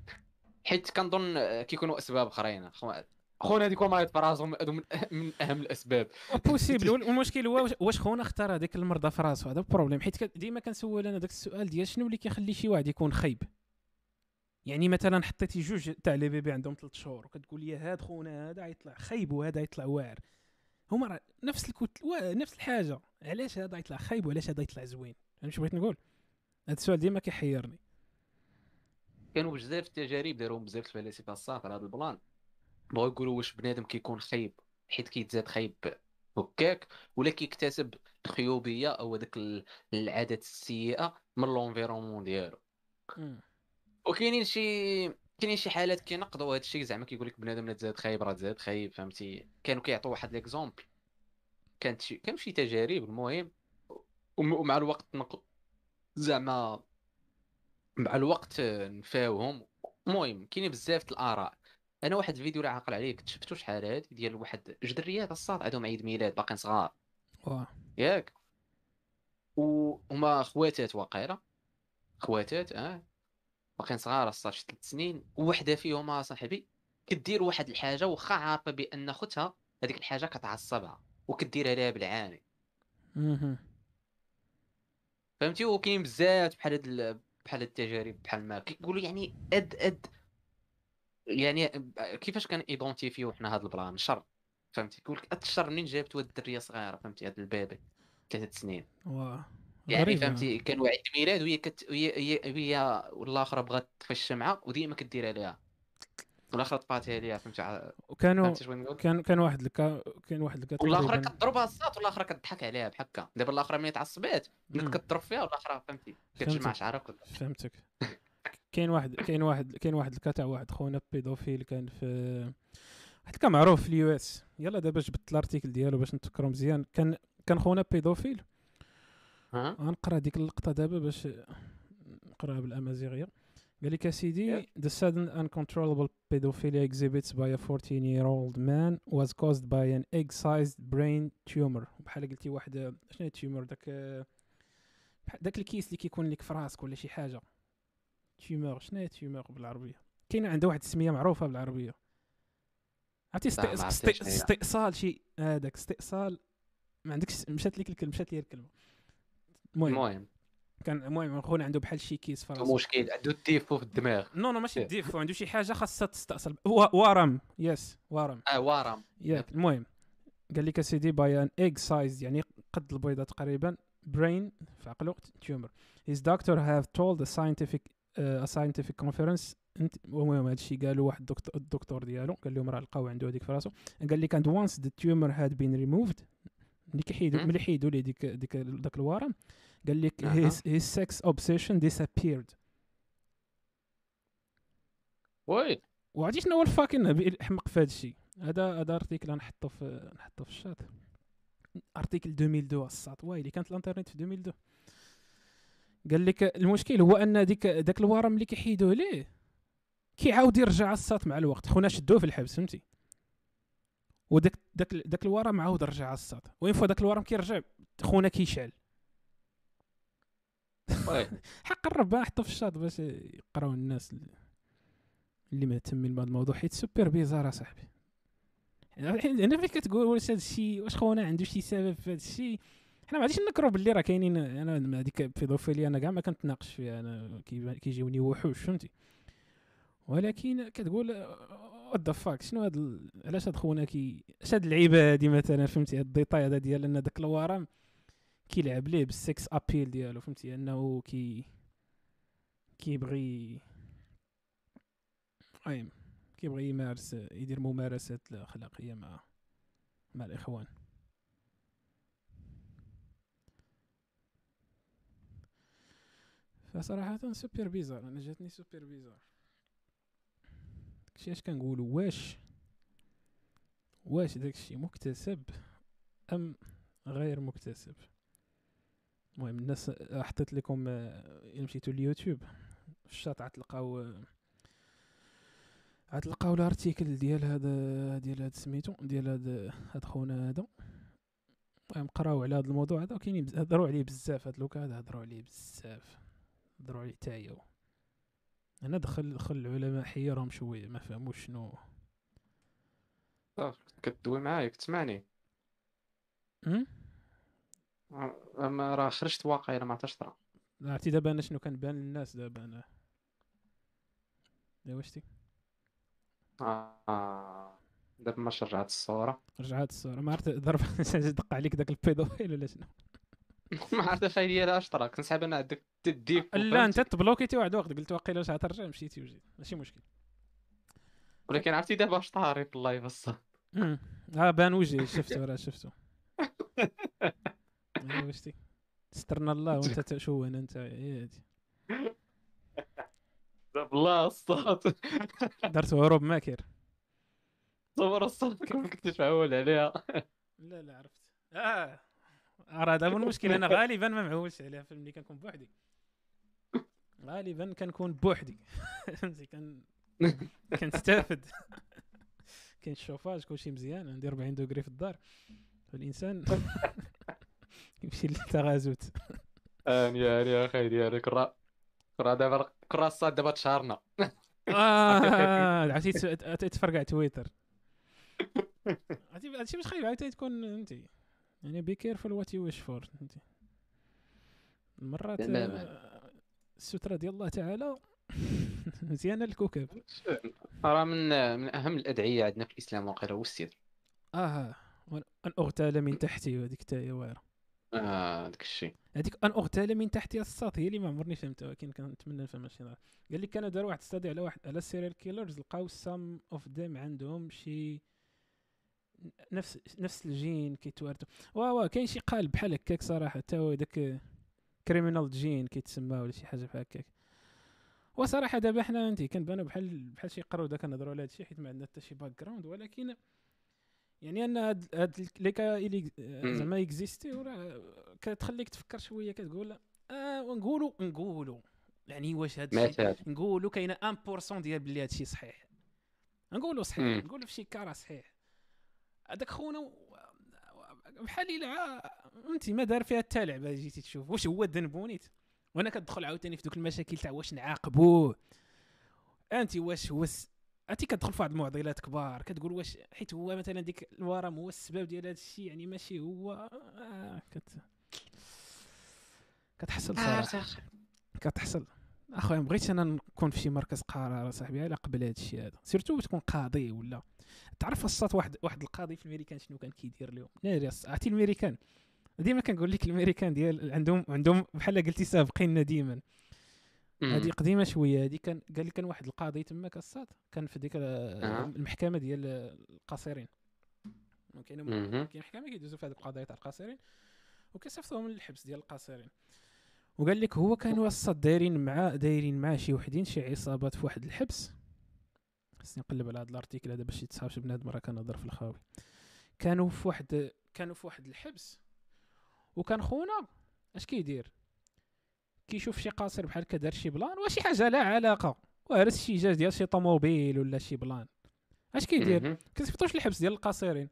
حيت كنظن آه، كيكونوا أسباب أخرين. خو- خونا هذيك ما في راسهم هادو من, من أهم الأسباب. possible والمشكل هو واش- خونا اختار هذيك المرضى في راسو هذا ال problème حيت ديما كنسول أنا داك السؤال ديال شنو اللي كيخلي شي واحد يكون خايب؟ يعني مثلا حطيتي جوج تاع les bébés عندهم ثلاث شهور وكتقول لي هاد خونا هذا يطلع خايب وهذا يطلع واعر. هما راه نفس الكت... وا- نفس الحاجة علاش هذا يطلع خايب وعلاش هذا يطلع زوين؟ فهمت شنو بغيت نقول؟ هذا السؤال ديما كيحيرني. كانوا بزاف التجارب داروهم بزاف الفلاسفة الصاط على هذا ال plan. بغاو يقولوا واش بنادم كيكون خايب حيت كيتزاد خايب هكاك ولا كيكتسب الخيوبيه أو هذاك ال- العادات السيئة من l'environnement ديالو. وكاينين شي كاينين شي حالات كينقضوا هذا الشيء زعما كيقول لك بنادم لا تزاد خايب راه تزاد خايب فهمتي؟ كانوا كيعطوا واحد l'exemple كانت شي كانوا شي تجارب المهم وم- ومع الوقت نق... زعما مع الوقت نفاوهم. المهم كاينين بزاف د الآراء. أنا واحد الفيديو اللي عاقل عليه كنت شفتو شحال هادي ديال واحد جوج دريات الصاد عندهم عيد ميلاد باقيين صغار. واه. ياك؟ وهما خواتات واقيلا. خواتات آه. باقيين صغار الصاد شي ثلاث سنين ووحدة فيهم صاحبي كدير واحد الحاجة واخا عارفة بأن خوتها هذيك الحاجة كتعصبها وكديرها لها بالعاني. فهمتي؟ وكاين بزاف بحال هاد ال- بحال التجارب بحال ما كيقولوا يعني أد أد يعني كيفاش كن identifi يو حنا هاد ال plan؟ شر. فهمتي؟ يقول لك الشر منين جابت الدريه صغيرة فهمتي؟ هاد ال bébé ثلاثة سنين. واه يعني. فهمتي؟ كان عيد ميلاد وهي كت وهي هي, هي والاخرى بغات تطفي الشمعه وديما كديرها ليها. والاخرى طفاتها ليها فهمتي؟ وكانوا كان كان واحد ال cas كان واحد ال cas والاخرى كتضربها الصاط والاخرى كتضحك عليها بحال هكا دابا الاخرى ملي تعصبات بدات مم. كتضرب فيها والاخرى فهمتي؟ كتجمع. شعرها فهمتك. كاين واحد كاين واحد كاين واحد ال cas تاع واحد خونا pédophile كان في واحد ال cas معروف في ال US. يلا دابا جبت ال article ديالو باش نتفكرو مزيان. كان كان خونا pédophile. غنقرا ديك اللقطة دابا باش نقراها بالأمازيغية. قال لك سيدي the sudden uncontrollable pedophilia exhibits by a 14 year old man was caused by an egg-sized brain tumor. بحال قلتي واحد شنو تيومر داك داك الكيس اللي كيكون لك في راسك ولا شي حاجة. تيومر شنو هي تيومر بالعربية؟ كاين عنده واحد السمية معروفة بالعربية. عرفتي. استئصال شي هذاك استئصال. ما عندكش مشات لك الكلمة مشات لي الكلمة. المهم كان المهم خونا عنده بحال شي كيس في راسو. مشكل عنده الـ défaut في الدماغ. no no ماشي إيه. défaut عنده شي حاجة خاصها تستأصل. ورم yes ورم. آه وارم ياك المهم قال لك اسيدي by an egg size يعني قد البيضة تقريبا brain في عقله tumor his doctor have told a scientific uh, a scientific conference انت المهم هذا الشيء قالوا واحد الدكتور الدكتور ديالو قال لهم راه لقاو عنده هذيك في راسو. قال لك and once the tumor had been removed ملي كيحيدوا. ملي حيدوا ليه ديك ديك داك الورم قال لك his sex obsession disappeared. oui. وعرفتي شنو هو الـ fucking الحمق في هذا الشيء هذا هذا article نحطه في نحطه في الـ chat. article 2002 الساط. وايلي كانت الانترنت في 2002 قال لك المشكل هو أن ديك داك الورم اللي كيحيدوه ليه كيعاود يرجع الساط مع الوقت. خونا شدوه في الحبس فهمتي؟ وداك داك داك الورم عاود رجع الساط une fois داك الورم كيرجع خونا كيشعل حق الرب حطه في الشات باش يقراو الناس اللي- مهتمين بهذا الموضوع حيت super bizarre اصاحبي. يعني هنا فين كتقول واش هذا الشيء واش خونا عنده شي سبب في هذا الشيء حنا ما غاديش نكرو باللي راه كاينين. أنا هذيك الـ pédophilia أنا كاع ما كنتناقش فيها أنا كي- كيجيوني وحوش فهمتي؟ ولكن كتقول what شنو هاد علاش هاد خونا كي؟ اش هاد اللعيبه هادي مثلا؟ فهمتي؟ هاد الـ détail هذا ديال أن داك الورم كيلعب ليه بالـ sex appeal ديالو فهمتي؟ أنه كي كيبغي المهم كيبغي يمارس يدير ممارسات اخلاقيه مع مع الإخوان. فصراحة super bizarre أنا جاتني super bizarre داكشي اش كنقولوا واش واش داكشي مكتسب أم غير مكتسب؟ المهم الناس حطيت لكم آه، إلا مشيتو اليوتيوب في الشات غتلقاو آه، غتلقاو الـ article ديال هذا ديال هذا سميتو ديال هذا هذا خونا هذا المهم قراو على هذا الموضوع هذا وكاينين هضروا عليه بزاف هاد لوكا هذا هضروا عليه بزاف هضروا عليه تايو أنا دخل دخل العلماء حيرهم شوية ما فهموش شنو. كدوي معايا كتسمعني. أم؟ أما راه خرجت واقيلا ما عرفتش طرا عرفتي دابا أنا شنو كنبان للناس دابا أنا. ايوا شتي آه. دابا ما رجعت الصورة. رجعت الصورة. ما عرفت ضرب دق عليك داك البيدوفيل ولا شنو؟ ما عرفت اش ديالها اش طرا كنسحب أنا عندك الديف لا انت تبلوكيتي واحد الوقت قلت واقيلا واش غترجع مشيتي وجيت. ماشي مشكل. ولكن عرفتي دابا اش طاري في اللايف الصاد. آه بان وجهي شفتو راه شفتو. أيوا شتي سترنا الله وانت تشون انت. هي هادي. بالله الصوت. درت هروب ماكر. صور الصوت كنت تفعول عليها. لا لا عرفت. آه. راه هذا هو المشكل أنا غالبا ما معولش عليها في ملي كنكون بوحدي. غالبا كنكون بوحدي. فهمتي؟ كان كنستافد كاين الشوفاج كلشي مزيان عندي 40 دوغري في الدار. فالانسان يمشي للتغازوت. اني اني أخي ديالي كرا كرا دابا كرا الصاد دابا تشهرنا. آه عرفتي تفرقع تويتر. عرفتي هادشي باش خايب؟ عاوتاني تكون أنت. يعني بي كيرفول وات يو ويش فور انت مرات السترة ديال الله تعالى مزيانة للكوكب. راه من من أهم الأدعية عندنا في الإسلام واقيلا هو الستر آه أن أغتال من تحتي وهذيك حتى هي واعرة. آه داك الشيء. هذيك أن أغتال من تحتي الساط هي اللي ما عمرني فهمتها ولكن كنتمنى نفهمها شي نهار قال لك كانوا داروا واحد study على واحد على الـ serial killers لقاو some of them عندهم شي نفس نفس الـ gène كيتوارثوا وا وا كاين شي قالب بحال هكاك صراحة حتى هو داك criminal gene كيتسمى ولا شي حاجة بحال هكاك. وصراحه دابا حنا انت كنبانو بحال بحال شي قروده كنهضروا على هادشي حيت ما عندنا حتى شي background ولكن يعني أن هاد هاد لي كا. زعما إكزيستيو راه كتخليك تفكر شوية كتقول آه ونقولوا نقولوا يعني واش هادشي مثلا. نقولوا كاينة 1% ديال بلي هادشي صحيح. نقولوا صحيح. نقولوا في شي كاره صحيح. هذاك خونا بحال إلا فهمتي ما دار فيها حتى لعبة جيتي تشوف. واش هو ذنبونيت وأنا كتدخل عاوتاني في دوك المشاكل تاع واش نعاقبوه انت واش هو انت كتدخل في واحد المعضلات كبار كتقول واش حيت هو مثلا ديك الورم هو السبب ديال هذا الشيء يعني ماشي هو. آه كت كتحصل صراحة. كتحصل. أخويا ما بغيتش أنا نكون في شي مركز قرار صاحبي على قبل هذا الشيء هذا. surtout تكون قاضي ولا تعرف الساط واحد واحد القاضي في الميريكان شنو كان كيدير لهم ناري عرفتي الميريكان ديما كنقول لك الميريكان ديال عندهم عندهم بحال قلتي سابقين ديما. هذه قديمة شوية هذه كان قال لي كان واحد القاضي تماك الساط كان في ديك أه. المحكمة ديال القاصرين. كاين. كاين محكمة كيدوزو في هذوك القضايا تاع القاصرين وكيصيفطوهم للحبس ديال القاصرين. وقال لك هو كانوا الساط دايرين مع دايرين مع شي وحدين شي عصابات في واحد الحبس. خصني نقلب على هذا الـ article هذا باش يتصابش بنادم راه كنهضر في الخاوي. كانوا في واحد كانوا في واحد الحبس وكان خونا اش كيدير؟ كيشوف شي قاصر بحال هكا دار شي plan وشي حاجة لا علاقة. وهرس شي جاج ديال شي طوموبيل ولا شي plan. اش كيدير. كيصيفطوش للحبس ديال القاصرين.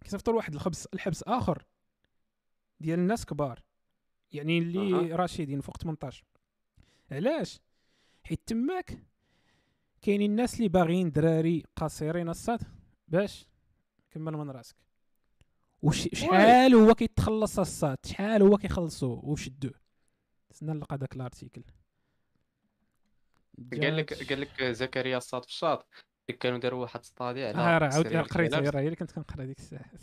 كيصيفطوا لواحد الحبس الحبس آخر ديال الناس كبار. يعني اللي أها. راشدين فوق 18 علاش؟ حيت تماك كاينين الناس اللي باغيين دراري قاصرين الساط؟ باش. كمل من راسك. وش شحال هو كيتخلص الصاد؟ شحال هو كيخلصوه وشدوه تسنى نلقى داك الارتيكل. قال لك قال لك زكريا الصاد في الشاط. كانوا داروا واحد ستادي على آه راه عاود killers. راه هي اللي كنت كنقرا ديك الساعات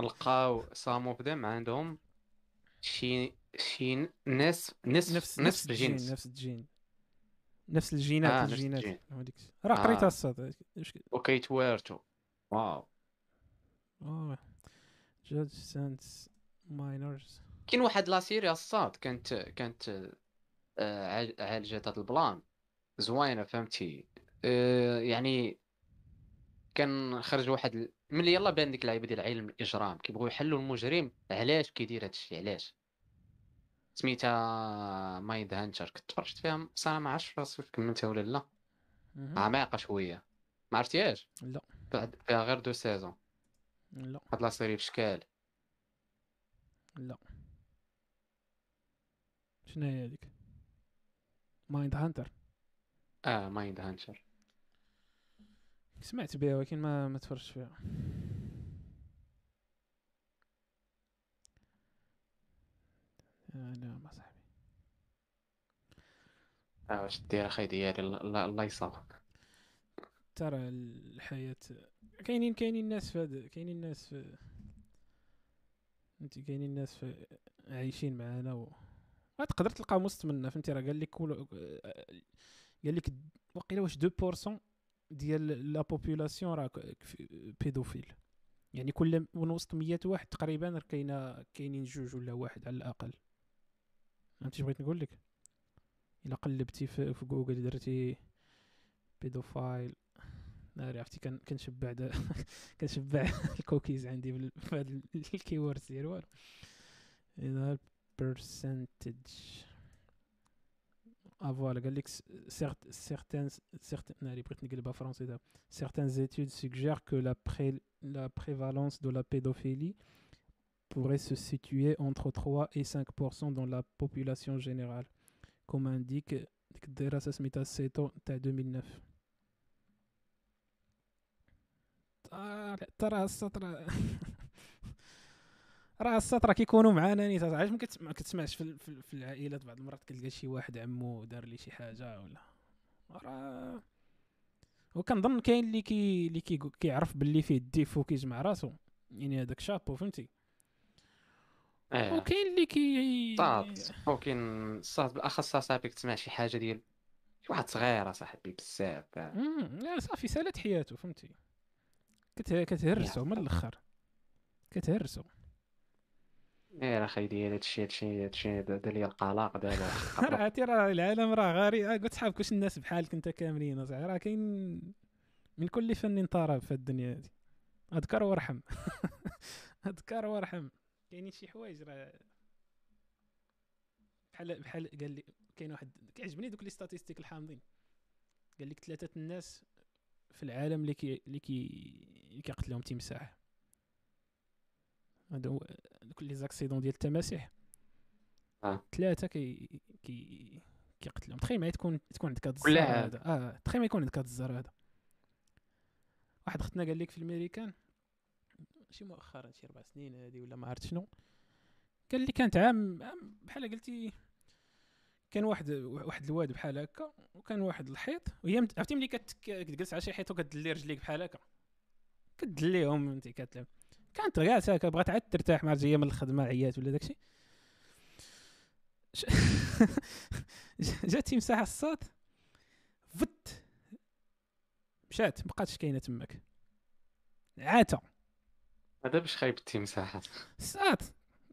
لقاو سام اوف ذم عندهم شي شي ناس نصف نفس الجين الجنس نفس الجين. نفس الجينات آه، الجينات. راه آه. قريتها الصاط واش ك- وكيتوارثوا واو. آه جادج سانس ماينرز كاين واحد la série الصاط كانت كانت آه، عال- عالجت هاد البلان. زوينة فهمتي؟ آه، يعني كان خرج واحد ملي يلا بان ديك اللعيبة ديال علم الإجرام كيبغيو يحلوا المجرم علاش كيدير هادشي علاش؟ سميتها Mindhunter كنت تفرجت فيها صراحة ما عرفتش راسي كملتها ولا لا. عميقه شوية. ما عرفتيهاش لا. بعد- فيها غير deux saisons. لا. هاد la série بشكال. لا. شنو هي هذيك؟ مايند هانتر آه مايند هانتر سمعت بها ولكن ما ما تفرجتش فيها. آه لا ما صاحبي آه واش دير أخي ديالي الله الله يصاوب ترى الحياة كاينين كاينين ناس في هذا كاينين ناس في أنت كاينين ناس في عايشين معانا و تقدر تلقى مستمنة فهمتي؟ راه قال لك قال لك واقيلا واش 2% ديال la population راه pédophiles. يعني كل من وسط 100 واحد تقريبا كاينة كاينين جوج ولا واحد على الأقل. فهمتي بغيت نقول لك؟ إلا قلبتي في, في جوجل درتي pedophile ناري عرفتي كان كنشبع دا- كنشبع الكوكيز عندي بال- بهاد ال keywords ديال والو. إذا percentage آه voilà قال لك certaines certaines ناري بغيت نقلبها فرونسي دابا certaines études suggèrent que la pré- la prévalence de la pédophilie pourrait se situer entre 3 et 5 dans la population générale comme indique ديك الدراسة سميتها Seto تاع 2009 طالع- ترى الصاط راه الصاط كيكونوا معانا نيت علاش ما كتس- ما كتسمعش في, ال- في, ال- في العائلات بعض المرات كتلقى شي واحد عمو دار لي شي حاجة ولا راه وكنظن كاين اللي كي اللي كي كيعرف باللي فيه ال défaut كيجمع راسو يعني هذاك شابو فهمتي آه. وكاين اللي كي صاط ممكن صاط بالاخص صاحبي تسمع شي حاجة ديال شي واحد صغير صاحبي بزاف. فاهم؟ مم، لا صافي سالت حياته فهمتي. كت- كتهرسو من الأخر. كتهرسو. إيه راه خاي ديال هادشي هادشي هادشي دا لي القلق دابا راه عرفتي راه العالم راه غاري. آه، قلت صحابك واش الناس بحالك انت كاملين. اصاحبي راه كاين من كل فن طرب في الدنيا هادي. أذكر وارحم. أذكر وارحم. كاينين شي حوايج راه بحال بحال قال لي كاين واحد كيعجبني دوك les statistiques الحامضين. قال لك ثلاثة الناس في العالم اللي كي اللي كي اللي كيقتلهم تمساح. هادو دوك les accidents ديال التماسيح. آه. ثلاثة كي كي كيقتلهم تخيل معايا تكون تكون عندك هاد عام. هذا. آه تخيل ما يكون عندك هاد الزهر هذا. واحد اختنا قال لك في الميريكان شي مؤخرا شي أربع سنين هادي ولا ما عرفت شنو. قال لي كانت عام بحال قلتي كان واحد واحد الواد بحال هكا وكان واحد الحيط وهي عرفتي ملي كت- كتجلس على شي حيط وكدلي رجليك بحال هكا؟ كدليهم انت كتلعب كانت جالسه هكا بغات عاد ترتاح مع جاية من الخدمة عيات ولا داكشي. جات تمساح الصوت فت مشات مبقاتش كاينة تماك. عاتا هذا باش خايب التمساحات الصوت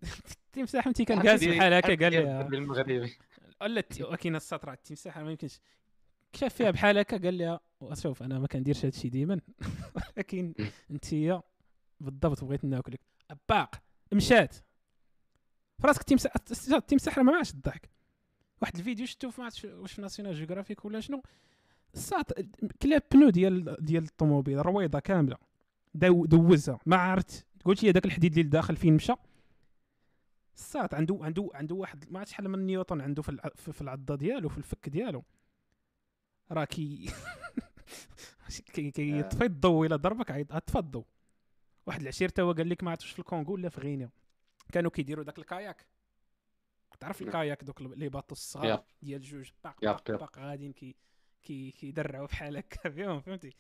التمساح انت كان جالس بحال هكا قال لها بالمغربي. الت- ولكن السطر على التمساح ما يمكنش. كشاف فيها بحال هكا قال لها شوف أنا ما كنديرش هادشي ديما. ولكن انت بالضبط بغيت ناكلك. باق مشات. فراسك التمساح التمساح راه ما معاش الضحك. واحد الفيديو شفتو في عرفتش واش في National Geographic ولا شنو؟ الساط كلا pneu ديال ديال الطوموبيل رويضة كاملة. دوزها. ما عرفت. قلت لي هذاك الحديد اللي داخل فين مشى. الساط عنده عنده عنده واحد ما عرفت شحال من نيوتن عنده في في العضة ديالو في الفك ديالو. راه كي كي كيطفي الضو الا ضربك عيط الضو واحد العشير هو قال لك ما عرفتش في الكونغو ولا في غينيا. كانوا كيديروا داك ال kayak. تعرف. ال kayak دوك les bateaux الصغار. ديال جوج باق باق. باق غاديين كي كي كيدرعوا بحال هكا فيهم فهمتي؟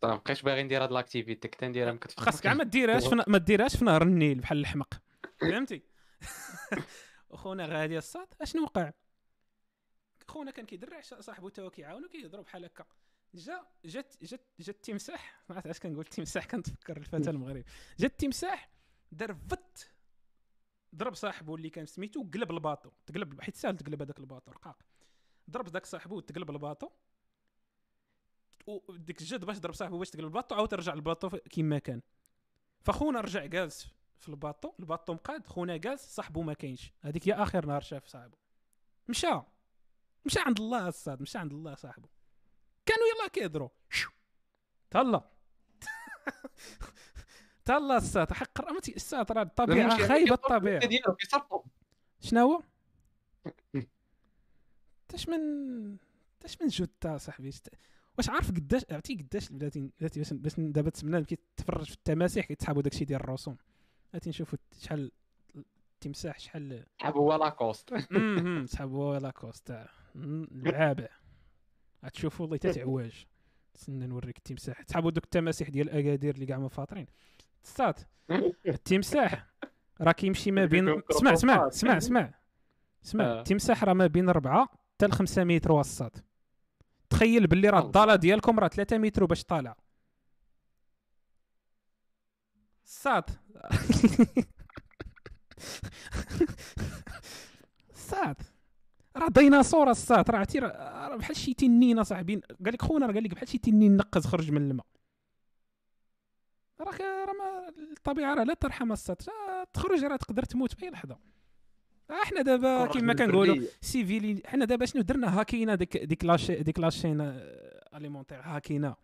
طيب مابقيتش باغي ندير هاد l'activité كنت نديرها ما كنت خاصك كاع ما ديرهاش ما ديرهاش في نهر النيل بحال الحمق فهمتي؟ اخونا غادي الصاط اشنو وقع؟ خونا كان كيدرع صاحبو تا هو كيعاونو كيهضروا بحال هكا. جا جات جات جات التمساح ما عرفت علاش كنقول التمساح كنتفكر الفتى المغربي جا التمساح دار فت ضرب صاحبو اللي كان سميتو قلب ال bateau. تقلب حيت ساهل تقلب هذاك ال bateau رقاق. ضرب ذاك صاحبو تقلب ال bateau. وديك الجد باش ضرب صاحبو باش تقلب ال bateau عاود رجع ال bateau كيما كان. فخونا رجع جالس في ال bateau ال bateau مقاد خونا جالس صاحبو ما كاينش. هذيك هي آخر نهار شاف صاحبو. مشى. مشى عند الله الصاد مشى عند الله صاحبو. كانوا يلا كيهضروا. تهلا. تهلا الصاد حق راه الصاد راه الطبيعة خايبة الطبيعة شنو هو؟ تاش من تاش من جود تا صاحبي واش عارف قداش عرفتي قداش بلاتي بلاتي باش دابا تسمنا كيتفرج في التماسيح كيتسحبوا داكشي ديال الرسوم. بلاتي نشوفوا شحال التمساح شحال حاب هو لاكوست امم سحبوا لاكوست العابع غتشوفوا والله تتعواج تسنى نوريك التمساح. تسحبوا دوك التماسيح ديال اكادير اللي كاع ما فاطرين تصات التمساح راه كيمشي ما بين كروكوفاج. اسمع اسمع اسمع آه. التمساح راه ما بين 4 حتى ل 5 متر وسط. تخيل باللي راه. الضاله ديالكم راه 3 متر باش طالع. الساط الساط راه ديناصور الساط راه عرفتي راه راه بحال شي تنين صاحبي. قال لك خونا راه قال لك بحال شي تنين نقز خرج من الماء. راه ما الطبيعة راه لا ترحم راه تخرج راه تقدر تموت في اي لحظة. إحنا دابا كما كنقولوا civilisés حنا دابا شنو درنا؟ هاكينا ديك ديك la ch- ديك la chaîne alimentaire هاكينا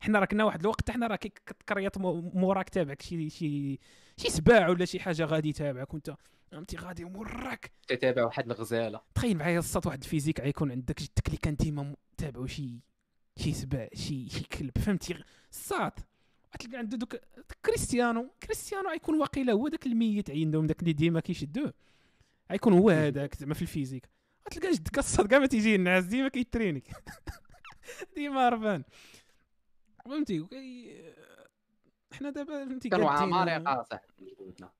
حنا راه كنا واحد الوقت حنا راه كتكريط مو- موراك تابعك شي شي شي سباع ولا شي حاجة غادي يتابعك وأنت فهمتي غادي موراك تتابع واحد الغزالة. تخيل معايا الصات واحد ال physique غيكون عندك جدك اللي كان ديما تابعو شي شي سباع شي شي كلب فهمتي؟ الصات غتلقى عنده دوك كريستيانو كريستيانو غيكون واقيلا هو داك الميت عندهم داك اللي ديما كيشدوه. غيكون هو هذاك زعما في ال physique. غتلقى جدك الصاط كاع ما تيجي الناس ديما كيتريني ديما هربان. فهمتي؟ حنا دابا فهمتي كانوا عمالقة صاحبي جدودنا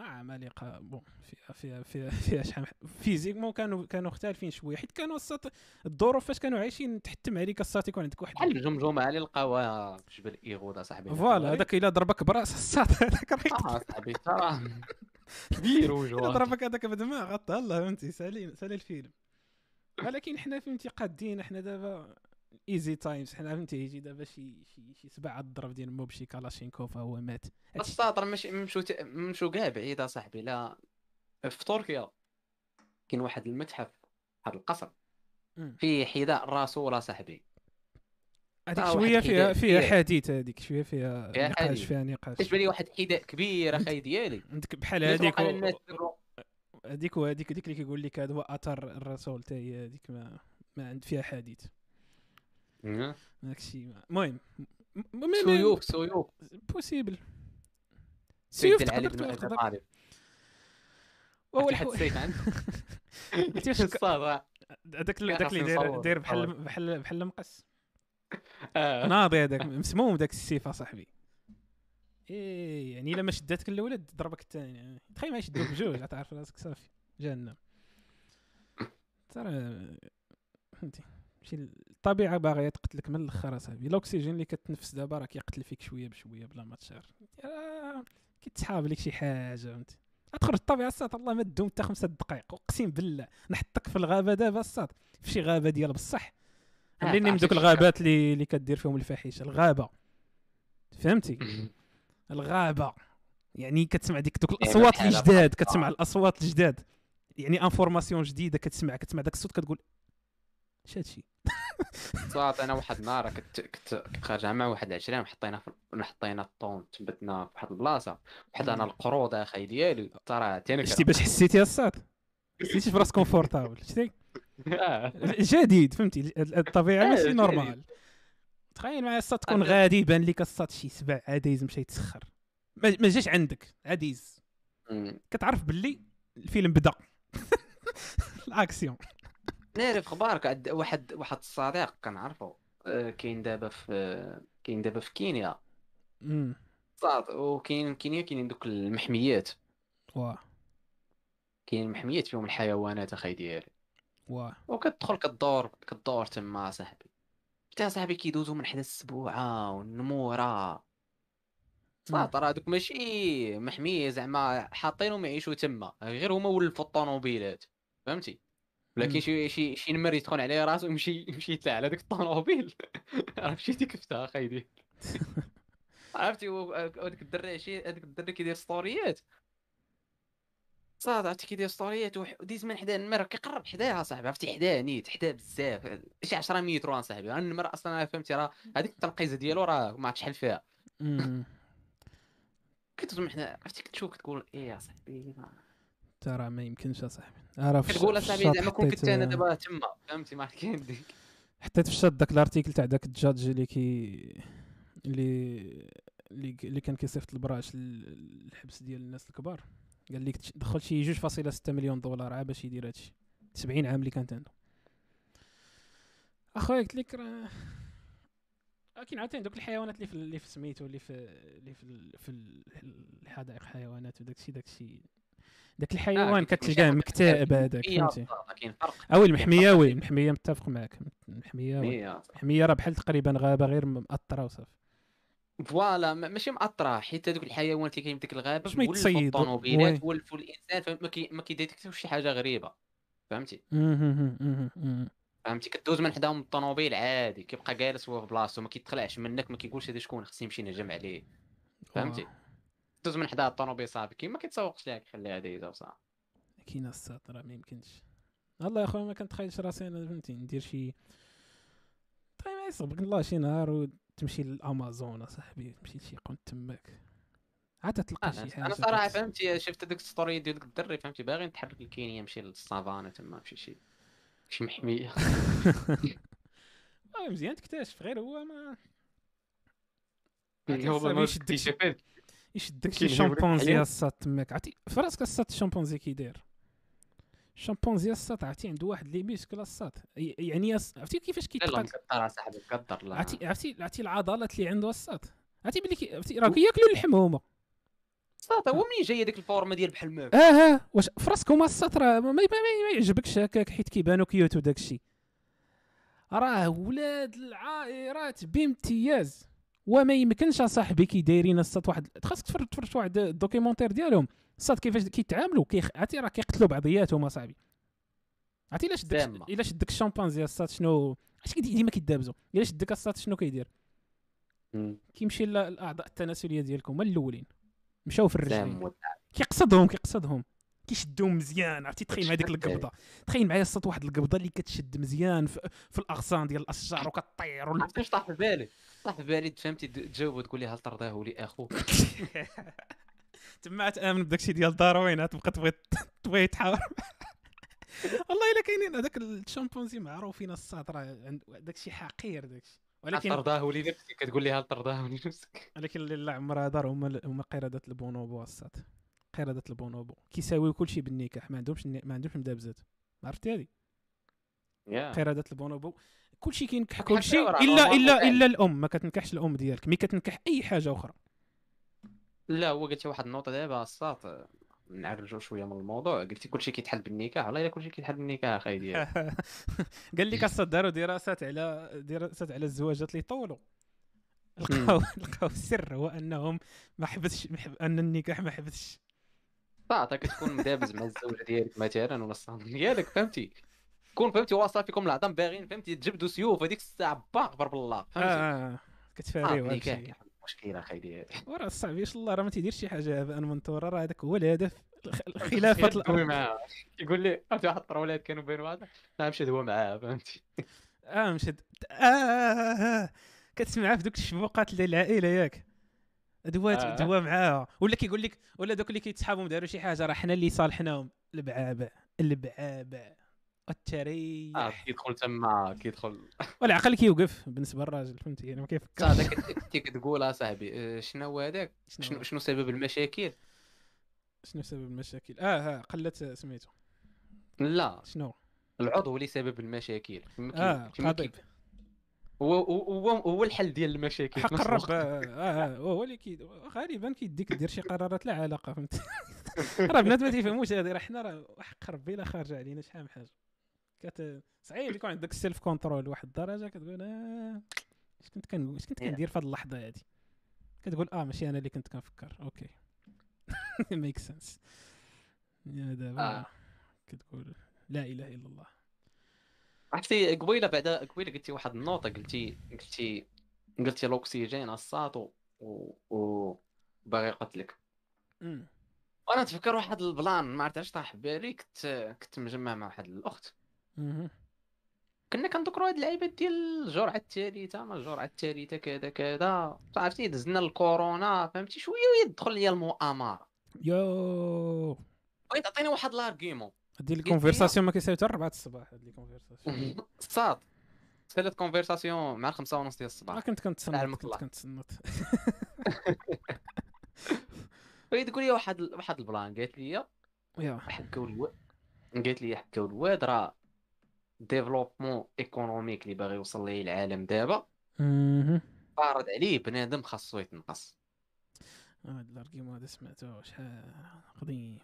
آه عمالقة. bon فيها فيها فيها فيها شحال physiquement كانوا كانوا مختلفين شوية. حيت كانوا الساط الظروف فاش كانوا عايشين تحتم عليك الساط يكون عندك واحد. بحال الجمجمة اللي لقاوها في جبل إيغودا صاحبي. voilà هذاك إلا ضربك برأس الساط هذاك راه آه صاحبي ترى. كبير وجوه ضربك هذاك بدماغ الله فهمتي؟ سالي سالي الفيلم. ولكن حنا فهمتي قادين. حنا دابا ايزي تايمز حنا فهمتي يجي دابا شي شي شي سبعة الضرب ديال موبشي كالاشينكوف هو مات. الساطر ماشي مشو ت- مشو كاع بعيد صاحبي لا في تركيا كاين واحد المتحف واحد القصر. فيه حذاء الرسول صاحبي هذيك شوية فيها فيها كبير. حديث هذيك شوية فيها فيها نقاش. فيها نقاش كتبان لي واحد حذاء كبير أخي ديالي عندك بحال هذيك هذيك وهذيك هذيك اللي كيقول لك هذا هو اثر الرسول حتى هي هذيك ما ما عند فيها حديث مم. داك الشيء المهم سيوف سيوف possible سيوف تقدر تقدر وهو واحد. السيف الصاط هذاك هذاك اللي داير بحال. بحال بحال آه. ناضي هذاك مسموم داك السيف اصاحبي إيه يعني إلا ما شداتك الاولى ضربك الثاني تخيل ما يشدوك بجوج تعرف راسك صافي. جهنم. ترى فهمتي؟ شي الطبيعة باغية تقتلك من الأخر اصاحبي الأكسجين اللي كتنفس دابا راه كيقتل فيك شوية بشوية بلا ما تشعر. كيتسحاب لك شي حاجة فهمتي؟ تخرج الطبيعة الساط الله ما دوم حتى خمسة دقائق أقسم بالله نحطك في الغابة دابا الساط في شي غابة ديال بصح. آه، خليني من دوك الغابات اللي اللي كدير فيهم الفاحشة. الغابة. فهمتي. الغابة. يعني كتسمع ديك دوك يعني الأصوات الجداد. كتسمع الأصوات الجداد. يعني information جديدة كتسمع كتسمع داك الصوت كتقول اش هادشي صات أنا واحد النهار كنت كنت خارجه مع واحد العشرين وحطينا في حطينا ال tente بتنا في واحد البلاصة. واحد أنا القرود أخي ديالي. ترى تاني شتي باش حسيتي الصاط حسيتي في راسك confortable شتي؟ جديد فهمتي؟ الطبيعه آه، ماشي. normal. تخيل معايا الصاط تكون غادي يبان لك الصاط شي سبع عا دايز مشى يتسخر. ما جاش عندك عا دايز كتعرف باللي الفيلم بدا. الأكسيون. نعرف خبارك. عد- واحد واحد الصديق كنعرفو. آه، كاين دابا في كاين دابا في كينيا. صاد وكاين كينيا كاينين دوك المحميات. واه. كاين محميات فيهم الحيوانات أخي ديالي. واه وكتدخل كدور كدور تما صاحبي. حتى صاحبي كيدوزو من حدا السبوعة والنمورة. صاد راه دوك ماشي محمية زعما حاطينهم يعيشوا تما. غير هما ولفوا الطوموبيلات. فهمتي. ولكن شي شي شي نمر يدخل عليه راسو يمشي يمشي يطلع على ديك الطوموبيل. راه مشيتي كفتها اخاي ديال عرفتي؟ هذاك الدري شي هذاك الدري كيدير ستوريات. صاد عرفتي كيدير ستوريات وح- وديز من حدا النمر كيقرب حداها صاحبي عرفتي حداه نيت حداه بزاف شي 10 متر صاحبي راه النمر أصلا فهمتي راه هذيك التنقيزة ديالو راه ما عرفت شحال فيها. من حدا عرفتي كتشوف كتقول إيه يا صاحبي. ترى ما يمكنش اصاحبي عرف كتقول اصاحبي زعما كون كنت أنا دابا تما فهمتي ما كاين ديك حطيت في الشات داك ال article تاع داك ال judge اللي كي اللي اللي كان كيصيفط البراهش لل- الحبس ديال الناس الكبار. قال لك دخل شي 2.6 مليون دولار عا باش يدير هادشي. 70 عام اللي كانت عنده أخويا قلت لك راه آه، كاين عاوتاني دوك الحيوانات اللي في اللي في سميتو اللي في اللي في في ال- الحدائق الحيوانات وداك الشيء داك الشيء داك الحيوان كت- كتلقاه مكتئب هذاك هي فهمتي؟ فرق آه oui المحمية oui المحمية متفق معك المحمية المحمية. راه بحال تقريبا غابة غير مأطرة وصافي. فوالا ما- ماشي مأطرة حيت هذوك الحيوانات اللي كاين في ديك الغابة باش ما يتصيدوا. الطوموبيلات. ولفوا الانسان فما كي ما كيديتكتيوش شي حاجة غريبة. فهمتي. فهمتي؟ كدوز من حداهم الطوموبيل عادي. كيبقى جالس هو في بلاصتو ما كيتخلعش منك ما كيقولش هذا شكون خصني نمشي نهجم عليه. فهمتي. دوز من حدا الطوموبيل صافي كي ما كيتسوقش ليها كيخليها دايزة وصافي كاينة الساط راه ما يمكنش. والله يا خويا ما كنتخيلش راسي أنا فهمتي؟ ندير شي trip ما يصبك الله شي نهار وتمشي للأمازون أصاحبي تمشي لشي قنت تماك. عاد تلقى شي حاجة أنا صراحة كت- فهمتي شفت هذيك story ديال الدري فهمتي باغي نتحرك لكينيا نمشي للسافانا تما نمشي شي شي محمية. آه، مزيان تكتشف غير هو ما هو يشدك يشدك شي شامبونزي. الساط تماك. عرفتي في راسك الساط الشامبونزي كي داير الشامبونزي الساط عرفتي عنده واحد les muscles الساط. يعني عرفتي كيفاش لا كيتقاد مقدر صاحبي مقدر لا. عرفتي عرفتي عرفتي العضلات اللي عنده الساط. عرفتي بلي عرفتي راه كياكلوا اللحم هما. صافي هو منين جاية ديك الفورمة ديال بحال الماك آه آه واش في راسك هما الساط راه ما, يعجبكش هكاك حيت كيبانوا cute وداك الشيء راه ولاد العاهرات بامتياز. وما يمكنش اصاحبي كي دايرين الساط واحد خاصك تفرج تفرج واحد ال documentaire ديالهم. الساط كيفاش كيتعاملوا كيخ... عرفتي راه كيقتلوا بعضياتهم أصاحبي. عرفتي إلا شدك. إلا شدك الشامبانزي الساط شنو اش كيدي ديما كيدابزوا إلا شدك الساط شنو كيدير؟ كيمشي للاعضاء التناسلية ديالكم هما الأولين. مشاو في الرجلين كيقصدهم كيقصدهم. كيشدهم مزيان عرفتي؟ تخيل مع ديك القبضة. تخيل معايا الصوت واحد القبضة اللي كتشد مزيان في, في الأغصان ديال الأشجار وكطير وال... عرفتي؟ طاح في بالي. طاح في بالي فهمتي تجاوب وتقول لي هل ترضاه لي أخوك تما تامن بداكشي ديال داروين تبقى تبغي تبغي تحاور. والله إلا كاينين هذاك الشامبونزي معروفين الساط راه عند- داكشي حقير داكشي هل ولكن ترضاه لي نفسك كتقول لي هل ترضاه لي نفسك. ولكن اللي لا عمرها دار هما هما قردة البونوبو الساط قردة البونوبو. كيساويو كلشي بالنكاح ما عندهمش ما عندهمش مدابزات عرفتي هذه؟ يا. قردة البونوبو. كلشي كينكح كلشي الا الا. إلا الأم ما كتنكحش الأم ديالك مي كتنكح أي حاجة أخرى. لا هو قلتي واحد النقطة دابا الساط نعرجوا شوية من الموضوع. قلتي كلشي كيتحل بالنكاح والله إلا كلشي كيتحل بالنكاح اخاي ديالي. قال لك أصلا داروا دراسات على دراسات على الزواجات اللي طولوا لقاو لقاو السر هو أنهم ما حبسش أن النكاح ما حبسش. صافي كتكون مدابز مع الزوجه ديالك مثلا ولا الصاحب ديالك فهمتي؟ كون فهمتي واصله فيكم العظام باغيين فهمتي تجبدوا سيوف هذيك الساعة بالله آه فهمتي؟ آه، كتفاريو آه، هادشي النكاح اخاي ديالي وراه ياش الله راه ما تيديرش شي حاجة هباء منثورا راه هذاك هو الهدف الخ- الخلافة دوي الأرض. يقول لي عرفتي واحد الطرولات كانوا بين واحد نعم مشى دوا معاه فهمتي؟ آه مشد آه, آه, آه. كتسمعها في دوك الشبوقات ديال العائلة ياك. دوات آه. دوا معاها ولا كيقول لك ولا دوك اللي كيتسحابهم داروا شي حاجة راه حنا اللي صالحناهم. البعابع البعابع. آه التريح كيدخل تما كيدخل. والعقل كيوقف بالنسبة للراجل فهمتي؟ يعني ما كيفكرش صافي كنتي كتقول اصاحبي آه، شنو هو هذاك؟ شنو شنو شنو سبب المشاكل؟ شنو سبب المشاكل؟ آه آه قلت سميتو لا. شنو العضو اللي سبب المشاكل. آه قضيب هو هو هو الحل ديال المشاكل حق الرب. آه آه هو اللي كي غالبا كيديك دير شي قرارات لا علاقة فهمت؟ راه بنات ما تيفهموش هذه راه حنا راه حق ربي لا خارجه علينا شحال من حاجة. كت صعيب يكون عندك ال self-control لواحد الدرجة كتقول آه اش كنت كنقول اش كنت. كندير في هذه اللحظة هذه كتقول آه ماشي أنا اللي كنت كنفكر أوكي make sense دابا آه. كتقول لا إله إلا الله عرفتي قبيلة بعدا قبيلة قلتي واحد النقطة قلتي قلتي قلتي الأكسجين الساط و و باغي يقتلك. وأنا نتفكر واحد البلان ما عرفتش طاح في بالي كنت كنت مجمع مع واحد الأخت. كنا كنذكروا هاد اللعيبات ديال الجرعة الثالثه ما الجرعة الثالثه كذا كذا. عرفتي دزنا الكورونا فهمتي؟ شوية وهي تدخل ليا المؤامرة. يو. بغيت تعطيني واحد l'argument هادي ال conversation ما كيساوي حتى 4 الصباح هاد ال conversation صاد. ثلاث conversation مع الخمسة ونص ديال الصباح. كنت كنتصنت كنت. كنتصنت بغيت تقول لي واحد واحد البلان. قالت لي يا حكاو الواد قالت لي حكاو الواد راه développement économique اللي باغي يوصل ليه العالم دابا. فارض عليه بنادم خاصو يتنقص. هاد ال argument هذا سمعته شحال قديم.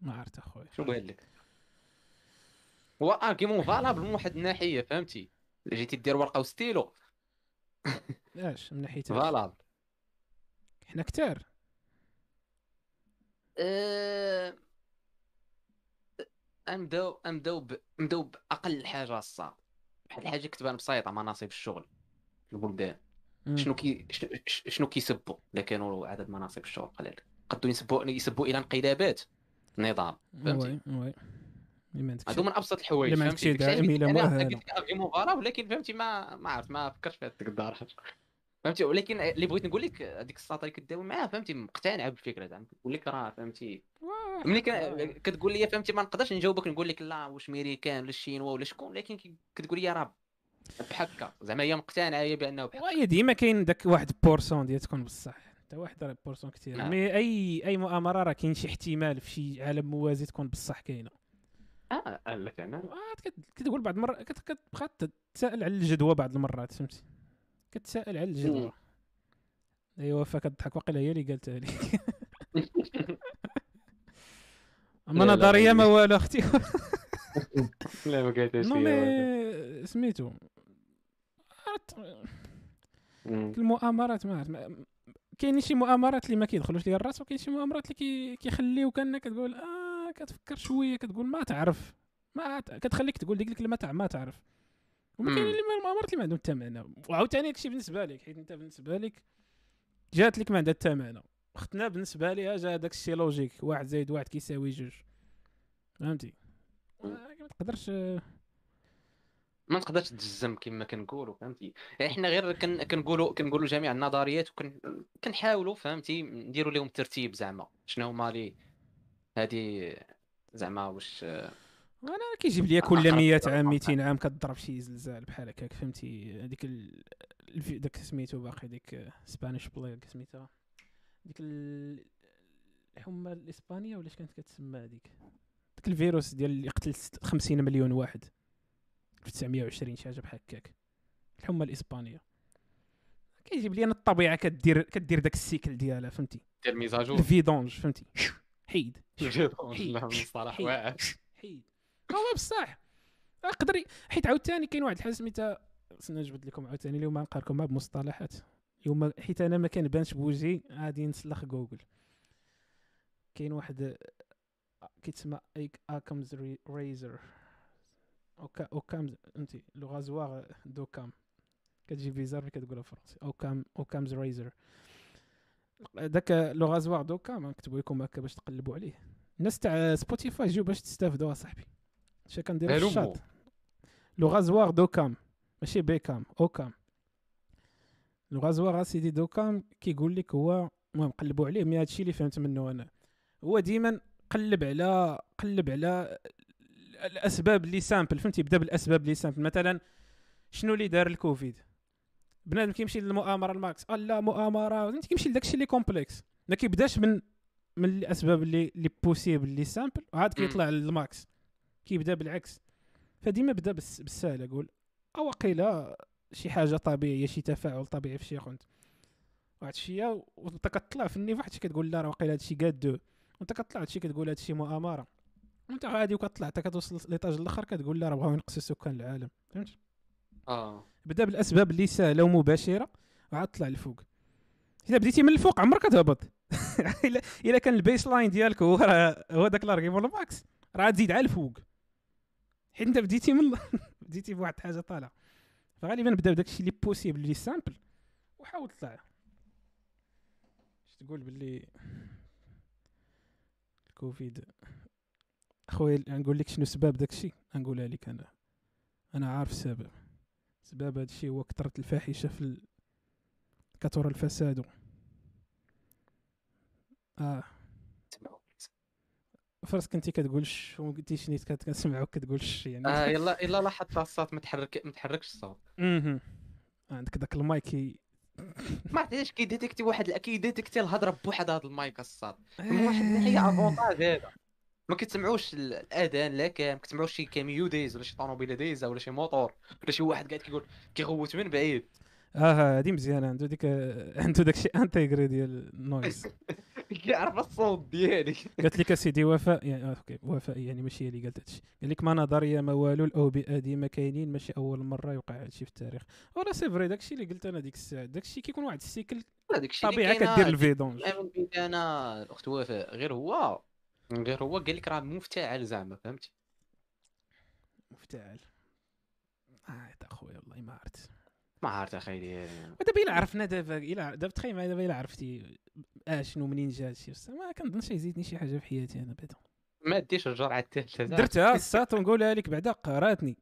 ما عرفت أخويا. شنو قال لك؟ هو argument valable من واحد الناحية فهمتي؟ جيتي دير ورقة وستيلو. اش من ناحية valable حنا كتار. أه... نبداو نبداو. نبداو بأقل حاجة الصعب. بحال حاجة كتبان بسيطة مناصب الشغل. في البلدان. شنو كي شنو كيسبوا الا كانوا عدد مناصب الشغل قليل. قدوا يسبوا يسبوا إلى انقلابات النظام فهمتي؟ oui هادو من أبسط الحوايج فهمتي؟ لك argument valable ولكن فهمتي ما ما عرفت ما فكرتش في هذيك الدار فهمتي؟ ولكن اللي بغيت نقول لك هذيك الساطه اللي كداوي معاه فهمتي؟ مقتنع بالفكرة زعما كنقول لك راه فهمتي. ملي كتقول لي فهمتي؟ ما نقدرش نجاوبك نقول لك لا واش ميريكان ولا الشينوا ولا شكون لكن كتقول لي راه بحال هكا زعما هي مقتنعة هي بأنه بحال وهي ديما كاين داك واحد pourcent ديال تكون بصح. حتى واحد راه pourcent كثير نعم. mais أي أي مؤامرة راه كاين شي احتمال في شي عالم موازي تكون بصح كاينة. آه قال لك أنا. كت- كتقول بعض المرات كت- كتبقى تتسائل على الجدوى بعض المرات فهمتي؟ كتسائل على الجدوى. ايوا فكتضحك. واقيلا هي اللي قالتها لي. أما نظرية ما. والو أختي. لا ما قالتهاش non mais سميتو. المؤامرات ما عرفت. كاين شي مؤامرات اللي ما كيدخلوش ليا الرأس وكاين شي مؤامرات اللي كي كيخليو كأنك كتقول آه كتفكر شوية كتقول ما تعرف. ما كتخليك تقول ديك الكلمة تاع ما تعرف. كاين اللي ما- المؤامرات اللي ما عندهم حتى معنى وعاوتاني هادشي بالنسبة لك حيت انت بالنسبة لك جات لك ما عندها حتى معنى اختنا بالنسبة ليها جا داك الشيء لوجيك واحد زائد واحد كيساوي جوج. فهمتي؟ ما تقدرش ما تقدرش تجزم كما كنقولوا فهمتي؟ يعني حنا غير كن كنقولوا كنقولوا جميع النظريات وكنحاولوا فهمتي؟ نديروا لهم ترتيب زعما. شنو هما لي؟ هذه زعما واش أنا كيجيب لي كل أقرب 100 إلى عام الواقع. 200 عام كضرب شي زلزال بحال هكاك فهمتي؟ هذيك. داك سميتو باقي ديك Spanish plague سميتها ديك ال... الحمى الإسبانية ولا كانت كتسمى هذيك؟ داك الفيروس ديال اللي قتل ست- 50 مليون واحد في 920 شي حاجة بحال هكاك. الحمى الإسبانية. كيجيب لي أنا الطبيعة كدير كدير داك ال cycle ديالها فهمتي؟ دير mise à jour ال vidange فهمتي؟ حيد. حيد. واعر. حيد. هو بصح. أقدر حيت عاوتاني كاين واحد الحاجة سميتها خصنا نجبد لكم عاوتاني اليوم نقاركم مع بمصطلحات اليوم حيت أنا ما كنبانش بوجهي غادي نسلخ جوجل. كاين واحد كيتسمى Occam's razor. Occa Occam's فهمتي؟ le rasoir d'Occam كتجي bizarre ملي كتقولها français Occam Occam's razor. داك le rasoir d'Occam نكتبو لكم هكا باش تقلبوا عليه. الناس تاع سبوتيفاي جيو باش تستافدوا أصاحبي. في هلمو. ال chat le rasoir d'Occam. ماشي بيكام اوكام le rasoir سيدي d'Occam كيقول لك هو المهم قلبوا عليه mais هادشي اللي فهمت منه أنا. هو ديما قلب على قلب على الأسباب اللي simple فهمتي؟ بدا بالأسباب اللي simple. مثلا شنو اللي دار الكوفيد؟ بنادم كيمشي للمؤامرة ال max. آه لا مؤامرة. فهمتي؟ كيمشي لداكشي اللي complexe ما كيبداش من من الأسباب اللي اللي possible اللي simple وعاد كيطلع لل max. كيبدا بالعكس. فديما بدا بالس- بالسهل أقول. أو قيل شي حاجة طبيعية شي تفاعل طبيعي في شي خنت. واحد الشيء وأنت كطلع في ال niveau واحد كتقول لا راه واقيلا هادشي قادو وأنت كطلع هادشي كتقول هادشي مؤامرة. وأنت غادي وكطلع حتى كتوصل l'étage الآخر كتقول لا راه بغاو ينقصوا سكان العالم. فهمت؟ آه. بدا بالأسباب اللي سهلة ومباشرة وعاد طلع لفوق إذا بديتي من الفوق عمرك تهبط إلا كان ال baseline ديالك هو راه هو داك ال argument ال max راه تزيد على الفوق. حيت انت بديتي من بديتي بواحد الحاجة طالعة. فغالبا بدا بداك الشيء اللي possible اللي simple وحاول طلع تقول باللي الكوفيد؟ اخويا نقول لك شنو سبب داك الشيء نقولها لك أنا. أنا عارف السبب سبب هذا الشيء هو كثرة الفاحشة في. كثر الفساد. آه. فرس كنتي كتقول ش وما قلتيش نيت كنسمعوك كتقول ش يعني. آه يلا يلا لاحظت الصوت ما تحرك ما تحركش الصوت. مهم. عندك داك المايكي ما عرفتش كي détecter واحد كي détecter الهضرة بواحد هذا المايك الصاد. من واحد الناحية avantage هذا. ما كتسمعوش ال- الأذان لا كان ما كتسمعوش شي كاميو دايز ولا شي طوموبيله دايزه ولا شي موتور ولا شي واحد قاعد كيقول كيغوت من بعيد. آه هادي مزيانة. عنده ديك عنده داك الشيء intégré ديال ال noise كيعرف الصوت ديالي. قالت لك أسيدي وفاء يعني أوكي وفاء يعني ماشي هي اللي قالت هادشي. قال لك ما نظريه ما والو الأوبئة ديما كاينين ماشي أول مرة يوقع هادشي في التاريخ. voilà c'est vrai داكشي اللي قلت أنا ديك الساعة داكشي كيكون واحد ال cycle طبيعي كدير ال vidange. أنا الاخت وفاء غير هو غير هو قال لك راه مفتعل زعما فهمتي؟ مفتعل. آه تا خويا والله ما عرفت. ما عرفت أخي ديالي ودابا إلا عرفنا دابا إلا دابا تخيل معايا دابا إلا عرفتي آه شنو منين جا هادشي؟ ما كنظنش يزيدني شي حاجة في حياتي أنا بعدا. ما ديش الجرعة الثالثه. درتها الساط ونقولها لك بعدا قراتني.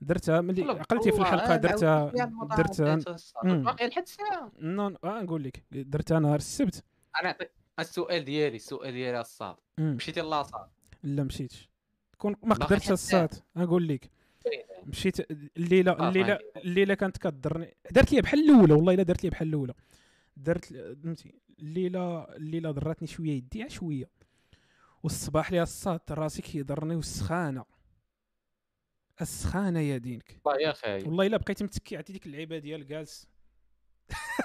درتها ملي عقلتي في الحلقة درتها درتها. الصاد. باقي لحد الساعة. نون آه نقول لك. درتها نهار السبت. أنا السؤال ديالي السؤال ديالي الصاد. مشيتي لاصاد لا مشيتش. كون ما قدرتش حتى الساط نقول لك. مشيت الليلة آه، الليلة. الليلة كانت كضرني درت لي بحال الأولى والله إلا درت لي بحال الأولى. درت فهمتي الليلة الليلة ضراتني شوية يدي شوية. والصباح لي الصاد راسي كيضرني والسخانة. السخانة يا دينك. والله يا خاي والله إلا بقيت متكي عرفتي ديك اللعيبة ديال جالس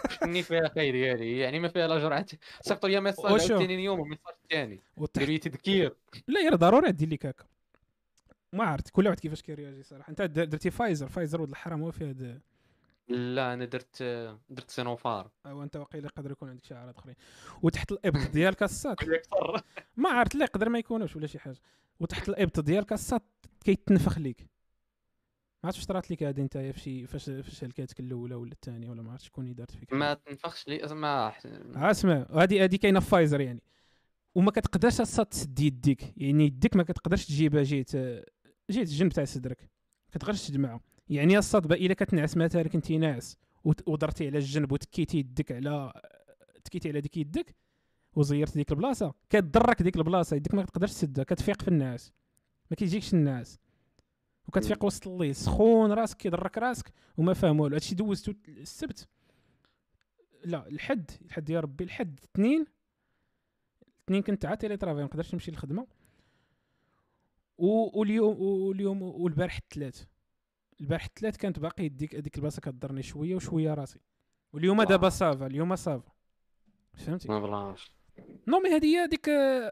شني فيها خاي ديالي؟ يعني ما فيها لا جرعة. صيفطوا لي message؟ عاوتاني اليوم و message ثاني دير لي تذكير. لا يا ضروري دير لك هكا. ما عرفت كل واحد كيفاش كيرياجي صراحة. أنت در- درتي فايزر. فايزر ولد الحرام هو في هذا لا أنا درت درت سينوفار أو أنت واقيلا يقدر يكون عندك شي أخرين. وتحت الإبط ديالك الساط أكثر. ما عرفت لا يقدر ما يكونوش ولا شي حاجة. وتحت الإبط ديالك الساط كيتنفخ ليك. ما عرفتش واش طرات لك هذه انت في شي فاش فاش هلكاتك الأولى ولا الثانية ولا ما عرفتش شكون اللي دارت فيك ما تنفخش لي ما آه، اسمع هذه هذه كاينة في فايزر يعني. وما كتقدرش الساط تسد يديك. يعني يديك ما كتقدرش تجيبها جيت جيت الجنب تاع صدرك. ما كتقدرش تجمعها يعني الصاد إلا كتنعس مثلا كنتي ناعس ودرتي على الجنب وتكيتي يدك على تكيتي على ديك يدك وزيرت ديك البلاصة. كتضرك ديك البلاصة يدك ما كتقدرش تسدها كتفيق في النعاس ما كيجيكش النعاس وكتفيق وسط الليل سخون راسك كيضرك راسك وما فاهم والو. هادشي دوزتو السبت. لا الحد الحد يا ربي الحد. اثنين اثنين كنت عا télétravail ما نقدرش نمشي للخدمة. واليوم واليوم والبارح الثلاث البارح الثلاث كانت باقي ديك هذيك البلاصة كضرني شوية وشوية راسي. واليوم. دابا ça va اليوم ça va. فهمتي؟ ما بلاش. non mais هذه هي هذيك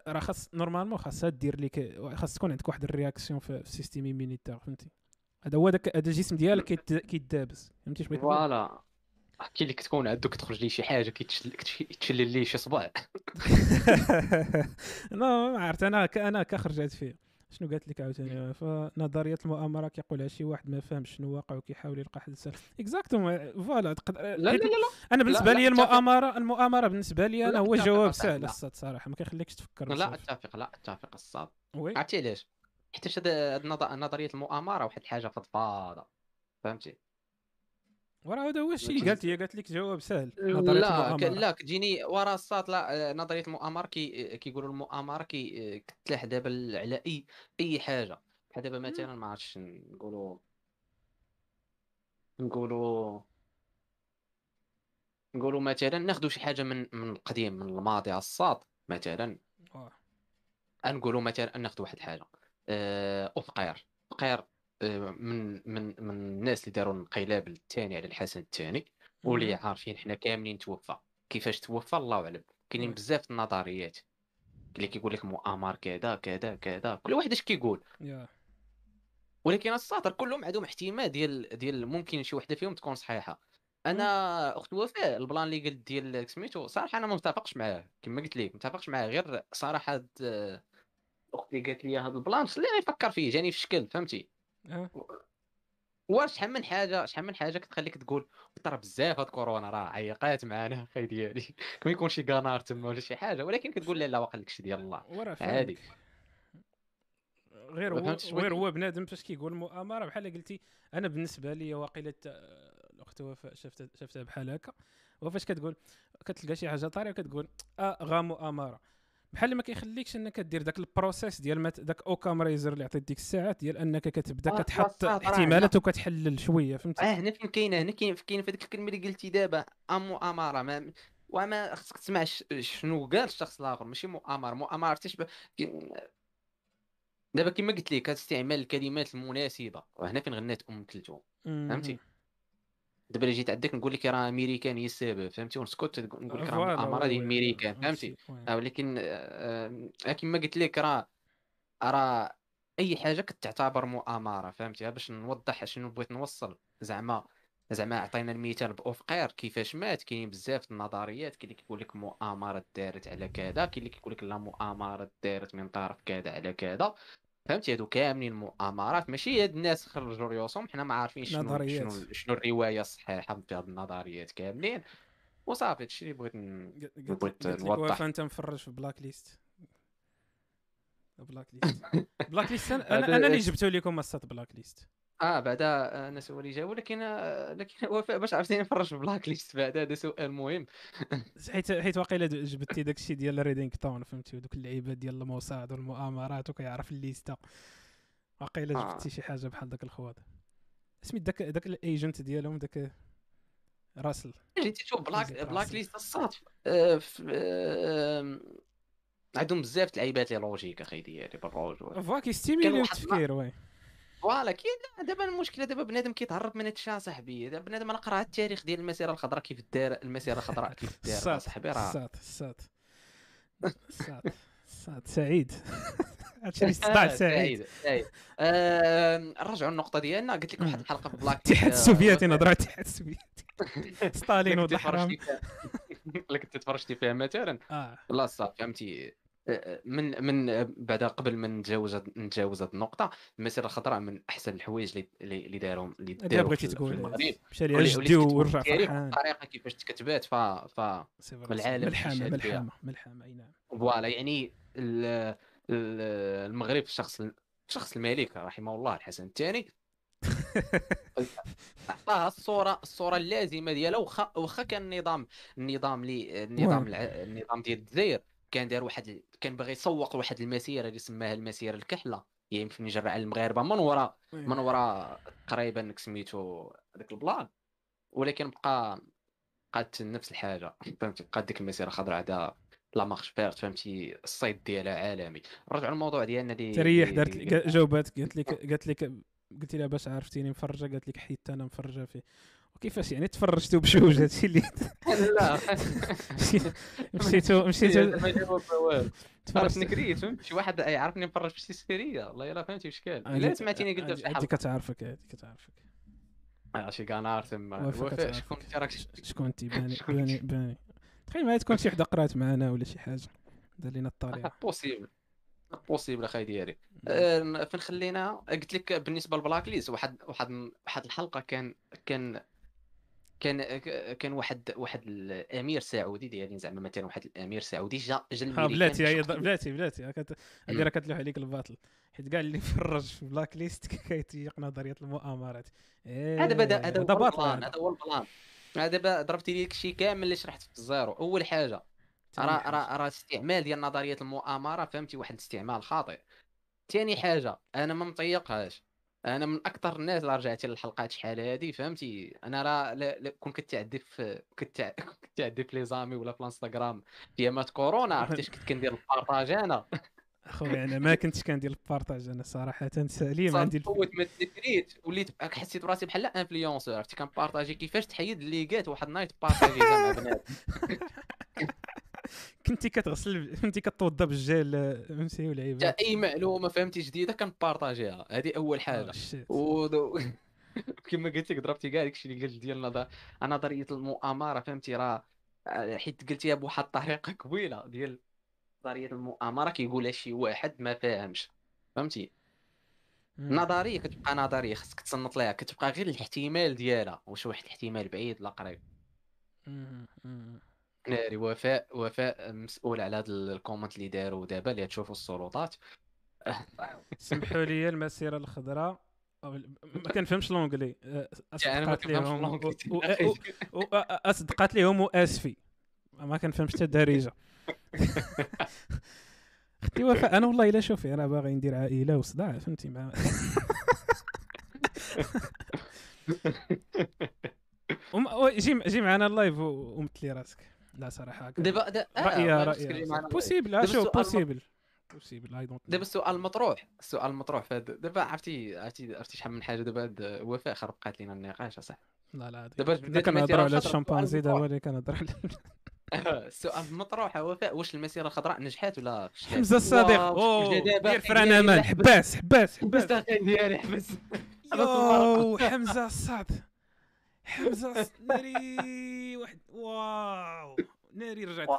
راه خاص normalement خاصها دير لك خاص تكون عندك واحد ال réaction في ال système immunitaire فهمتي؟ هذا هو داك هذا الجسم ديالك كيتدابس فهمتي اش بغيت؟ voilà. احكي لك تكون عندك تخرج لي شي حاجة كيتشل- كيتشلل لي شي صباع. non ما عرفت. أنا أنا كخرجت فيه شنو قالت لك عاوتاني؟ فنظريه المؤامرة كيقولها شي واحد ما فهمش شنو واقع وكيحاول يلقى حل سهل exactement voilà تقد- لا لا لا أنا بالنسبة لي. المؤامره المؤامرة بالنسبة لي أنا هو جواب سهل. الصاد صراحة ما كيخليكش تفكر لا. أتفق لا أتفق الصاد. عرفتي علاش حيت هاد نظرية المؤامرة واحد الحاجة فضفاضة. فهمتي؟ وراه هذا هو الشيء اللي قالت هي قالت لك جواب سهل نظرية لا المؤامرة. لا كتجيني ورا الصاد لا نظرية المؤامرة كي كيقولوا المؤامرة كي كتلاح دابا على أي أي حاجة. بحال دابا مثلا ما عرفتش نقولوا نقولوا نقولوا مثلا ناخذوا شي حاجة من من القديم من الماضي على الصاد مثلا. نقولوا مثلا ناخذ واحد الحاجة. آه، وفقير فقير من من من الناس اللي داروا انقلاب الثاني على الحسن الثاني واللي عارفين حنا كاملين توفى. كيفاش توفى؟ الله أعلم. كاينين. بزاف النظريات اللي كيقول لك مؤامر كذا كذا كذا كل واحد اش كيقول. ولكن الساطر كلهم عندهم احتمال ديال ديال ممكن شي وحدة فيهم تكون صحيحة. أنا أخت وفاء ال plan اللي قلت ديال سميتو صراحة أنا ما متفقش معاه. كما قلت لك متفقش معاه غير صراحة آه، أختي قالت لي هذا ال plan اللي نفكر فيه جاني في شكل فهمتي؟ آه. واش شحال من حاجة شحال من حاجة كتخليك تقول ترى بزاف هاد كورونا راه عيقات معنا أخي ديالي كما يكون شي قنار تما ولا شي حاجة ولكن كتقول لا لا واقع لك شي ديال الله. عادي. غير هو غير هو بنادم فاش كيقول مؤامره بحال قلتي أنا بالنسبة لي واقيلا الأخت وفاء شفتها شفتها بحال هكا. وفاش كتقول كتلقى شي حاجة طارية كتقول آه غا مؤامرة. بحال ما كيخليكش انك دير داك ال process ديال مت... داك Occam's razor اللي عطيت ديك الساعات ديال انك كتبدا آه، كتحط راه- راه احتمالات وكتحلل شوية فهمتي؟ آه هنا فين كاينة هنا كاين كاين في هذيك الكلمة اللي قلتي دابا أم مؤامره ما وما خصك تسمع شنو قال الشخص الآخر ماشي مؤامره مؤامره عرفتي شبه كي- دابا كما قلت لك هذا استعمال الكلمات المناسبة. وهنا فين غنات أم كلثوم. فهمتي؟ دابا الا جيت عندك نقول لك راه امريكان هي السبب فهمتي؟ ونسكت نقول لك راه وي- ديال امريكان فهمتي. آه، ولكن آه، آه، كما قلت لك راه راه أي حاجة كتعتبر مؤامرة فهمتي؟ باش نوضح شنو بغيت نوصل. زعما زعما عطينا المثال باوفقير كيفاش مات؟ كاين بزاف النظريات كاين اللي كيقول لك مؤامرة دارت على كذا كاين اللي كيقول لك لا مؤامرة دارت من طرف كذا على كذا. فهمتي؟ هادو كاملين مؤامرات ماشي هاد الناس خرجوا ريوسهم حنا ما عارفين شنو نظريات. شنو شنو الرواية الصحيحة. في هاد النظريات كاملين. وصافي هادشي اللي بغيت بغيت نوضح. أنت مفرج في Blacklist بلاك ليست بلاك ليست أنا أنا اللي جبته لكم مسات بلاك ليست آه بعدا الناس هو اللي جاوا لكن آه، لكن وفاء باش عرفتيني نفرج في بلاك ليست بعدا هذا سؤال مهم حيت حيت واقيلا جبتي داك الشيء ديال ريدينغ تاون فهمتي ودوك اللعيبات ديال الموساد والمؤامرات وكيعرف الليستة. واقيلا آه. جبتي شي حاجة بحال داك الخواد سميت داك داك الايجنت ديالهم داك راسل. جيتي تشوف بلاك بلاك. ليست الصاد آه، آه، عندهم بزاف د اللعيبات لي لوجيك أخي ديالي بالروج. فوا كيستيميلي التفكير وي. فوالا لا، دابا المشكلة دابا بنادم كيتهرب من هادشي صاحبي. دابا بنادم أنا قرأ التاريخ ديال المسيرة الخضراء كيف دار المسيرة الخضراء كيف دار. صاحبي راه السات السات السات السات سعيد. هادشي اللي صداع سعيد. سعيد آه، نرجعوا للنقطة ديالنا. قلت لك واحد الحلقة في بلاك. الاتحاد آه، السوفيتي. نهضروا على الاتحاد السوفيتي. ستالين ولد كنتي الحرام تفرجتي فيها- الا كنت تفرجتي فيها مثلا؟ آه. لا صافي فهمتي. آه، من من بعد قبل ما نتجاوز نتجاوز هاد النقطة المسيرة الخضراء من أحسن الحوايج اللي اللي اللي دارهم اللي داروا بغيتي تقول. مشى ليها جدي ورجع التاريخ فرحان والطريقة كيفاش تكتبات ف ف والعالم ملحمه. ملحمه ملحمه أي نعم. فوالا يعني ال- ال- المغرب في شخص الملك رحمه الله الحسن الثاني. عطاها الصورة الصورة اللازمة ديالها واخا واخا كان النظام النظام لي النظام. النظام ديال الجزائر. كان دار واحد كان باغي يسوق لواحد المسيرة اللي سماها المسيرة الكحلة. هي يمكن يجرى على المغاربة من وراء من وراء تقريبا سميتو هذاك ال plan ولكن بقى بقات نفس الحاجة. فهمتي؟ بقات ديك المسيرة الخضراء عندها la Marche verte فهمتي؟ الصيت ديالها عالمي. نرجعوا للموضوع ديالنا اللي تريح دارت جاوبات قالت لك قالت لك قلت لها باش عرفتيني مفرجة؟ قالت لك حيت أنا مفرجة فيه. وكيفاش يعني تفرجتوا بجوج هادشي اللي لا. مشيتو مشيتو ما جاوب والو عرفتني تفرجت. كريت فهمت؟ شي واحد يعرفني نفرج في شي سيريه والله الا فهمتي وشكال هادي- لا سمعتيني قلت في شي هادي حلقه كتعرفك هادي كتعرفك آه، شي تما وافق وفاء كتعرفك. شكون انت راك شكون أنت؟ باني باني؟ باني تخيل معايا تكون شي وحدة قرأت معنا ولا شي حاجة. دار لينا الطريقة possible possible أخي ديالي آه، فين خلينا؟ قلت لك بالنسبة لل Blacklist واحد واحد واحد الحلقة كان كان كان كان واحد واحد الأمير سعودي ديالي زعما مثلا واحد الأمير سعودي جا جا بلاتي هي بلاتي بلاتي هادي راه كتلوح عليك الباطل. حيت كاع اللي فرج في Blacklist كيتيق نظرية المؤامرات هذا بدأ هذا هو ال plan هذا. هو ال plan. هذا دابا ضربتي داكشي كامل اللي شرحت في ال zéro. أول حاجة راه. راه راه استعمال ديال نظرية المؤامرة فهمتي واحد الاستعمال خاطئ. ثاني حاجة أنا ما مطيقهاش. أنا من أكثر الناس اللي رجعتي للحلقات شحال هادي فهمتي؟ أنا راه كون كنتي عندي في كنتي ع- كنتي عندي في les amis ولا في الإنستغرام في أيامات كورونا عرفتي اش كنت كندير ال partage أنا؟ أخويا أنا ما كنتش كندير ال partage أنا صراحة سليم عندي صوت ما تدريت وليت حسيت براسي بحال انفلونسور عرفتي؟ كنبارطاجي كيفاش تحيد الليغات واحد النايت بارطاجي مع بنات كنتي كتغسل كنتي كتوضى بالجيل آه، فهمتي ولعيبه حتى أي معلومة فهمتي جديدة كنبارطاجيها. هذه أول حاجة. شيت و كما قلت لك ضربتي كاع داكشي اللي قلت ديال نظر... نظريه المؤامرة فهمتي راه آه، حيت قلتيها بواحد الطريقة كويله ديال نظريه المؤامرة كيقولها شي واحد ما فاهمش. فهمتي؟ نظرية كتبقى نظرية خصك تصنت ليها. كتبقى غير الاحتمال ديالها. واش واحد الاحتمال بعيد لا قريب. ناري وفاء وفاء مسؤول على هذا ال comment اللي داروا دابا اللي تشوفوا السلطات. سمحوا لي المسيرة الخضراء ما كنفهمش l'anglais أنا ما أصدقات ليهم أصدقات ليهم وآسفي. ما كنفهمش حتى الدارجة. أختي وفاء أنا والله إلا شوفي أنا باغي ندير عائلة وصداع فهمتي؟ مع جي جي معنا ال live ومثلي راسك. لا صراحة. دابا دا- آه، رايها معنا. possible دابا شوف possible possible I don't دابا السؤال المطروح السؤال المطروح دابا عرفتي عرفتي عرفتي شحال من حاجة؟ دابا وفاء خربقات لينا النقاش أصاحبي. لا لا دابا كنهضروا على الخضراء. دابا اللي كنهضر على السؤال المطروح وفاء واش المسيرة الخضراء نجحت ولا فشلت حمزة الصديق أوه دير فران حباس حباس حباس. ديالي حبس حمزة الصاد حمزة الص- ناري. واحد. واو. ناري رجعت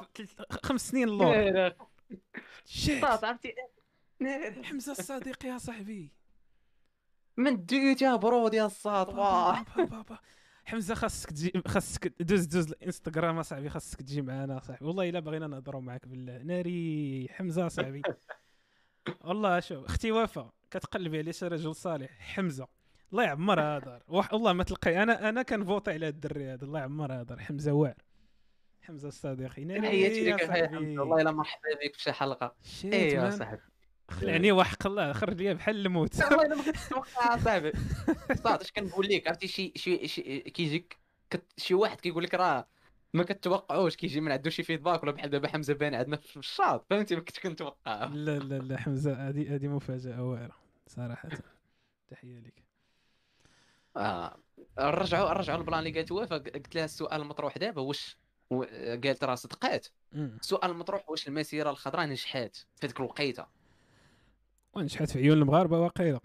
خمس سنين اللور. شيت. صاد عرفتي؟ ناري. حمزة الصديق يا صاحبي. من دويت يا bro يا الصاد. حمزة خاصك تجي خاصك دوز دوز الانستغرام اصاحبي خاصك تجي معنا صاحبي. والله إلا بغينا نهضروا معاك بالله. ناري حمزة صاحبي. والله شوف أختي وفاء كتقلبي على شي رجل صالح. حمزة. الله يعمرها دار وح- والله ما تلقاي أنا أنا كنفوتي على الدري هذا. الله يعمرها دار حمزة واعر حمزة الصديقي. ناري تحياتي ليك حمزة. والله الا مرحبا بك في شي حلقه man صاحبي. خلعني وحق الله. خرج ليا بحال الموت. والله الا ما كنتش متوقع صاحبي. صاد اش كنقول لك عرفتي شي شي شي كيجيك شي واحد كيقول لك راه ما كتوقعوش كيجي من عنده شي feedback ولا بحال دابا حمزة بان عندنا في الشاط. فهمتي؟ ما كنتش كنتوقع لا لا لا حمزة هذه هذه مفاجأة واعرة صراحة. تحية لك. آه نرجعوا نرجعوا ال plan اللي قالت وفاء قلت لها السؤال المطروح دابا واش قالت راه صدقات. السؤال المطروح واش المسيرة الخضراء نجحات في هذيك الوقيتة؟ ونجحت في عيون المغاربة واقيلا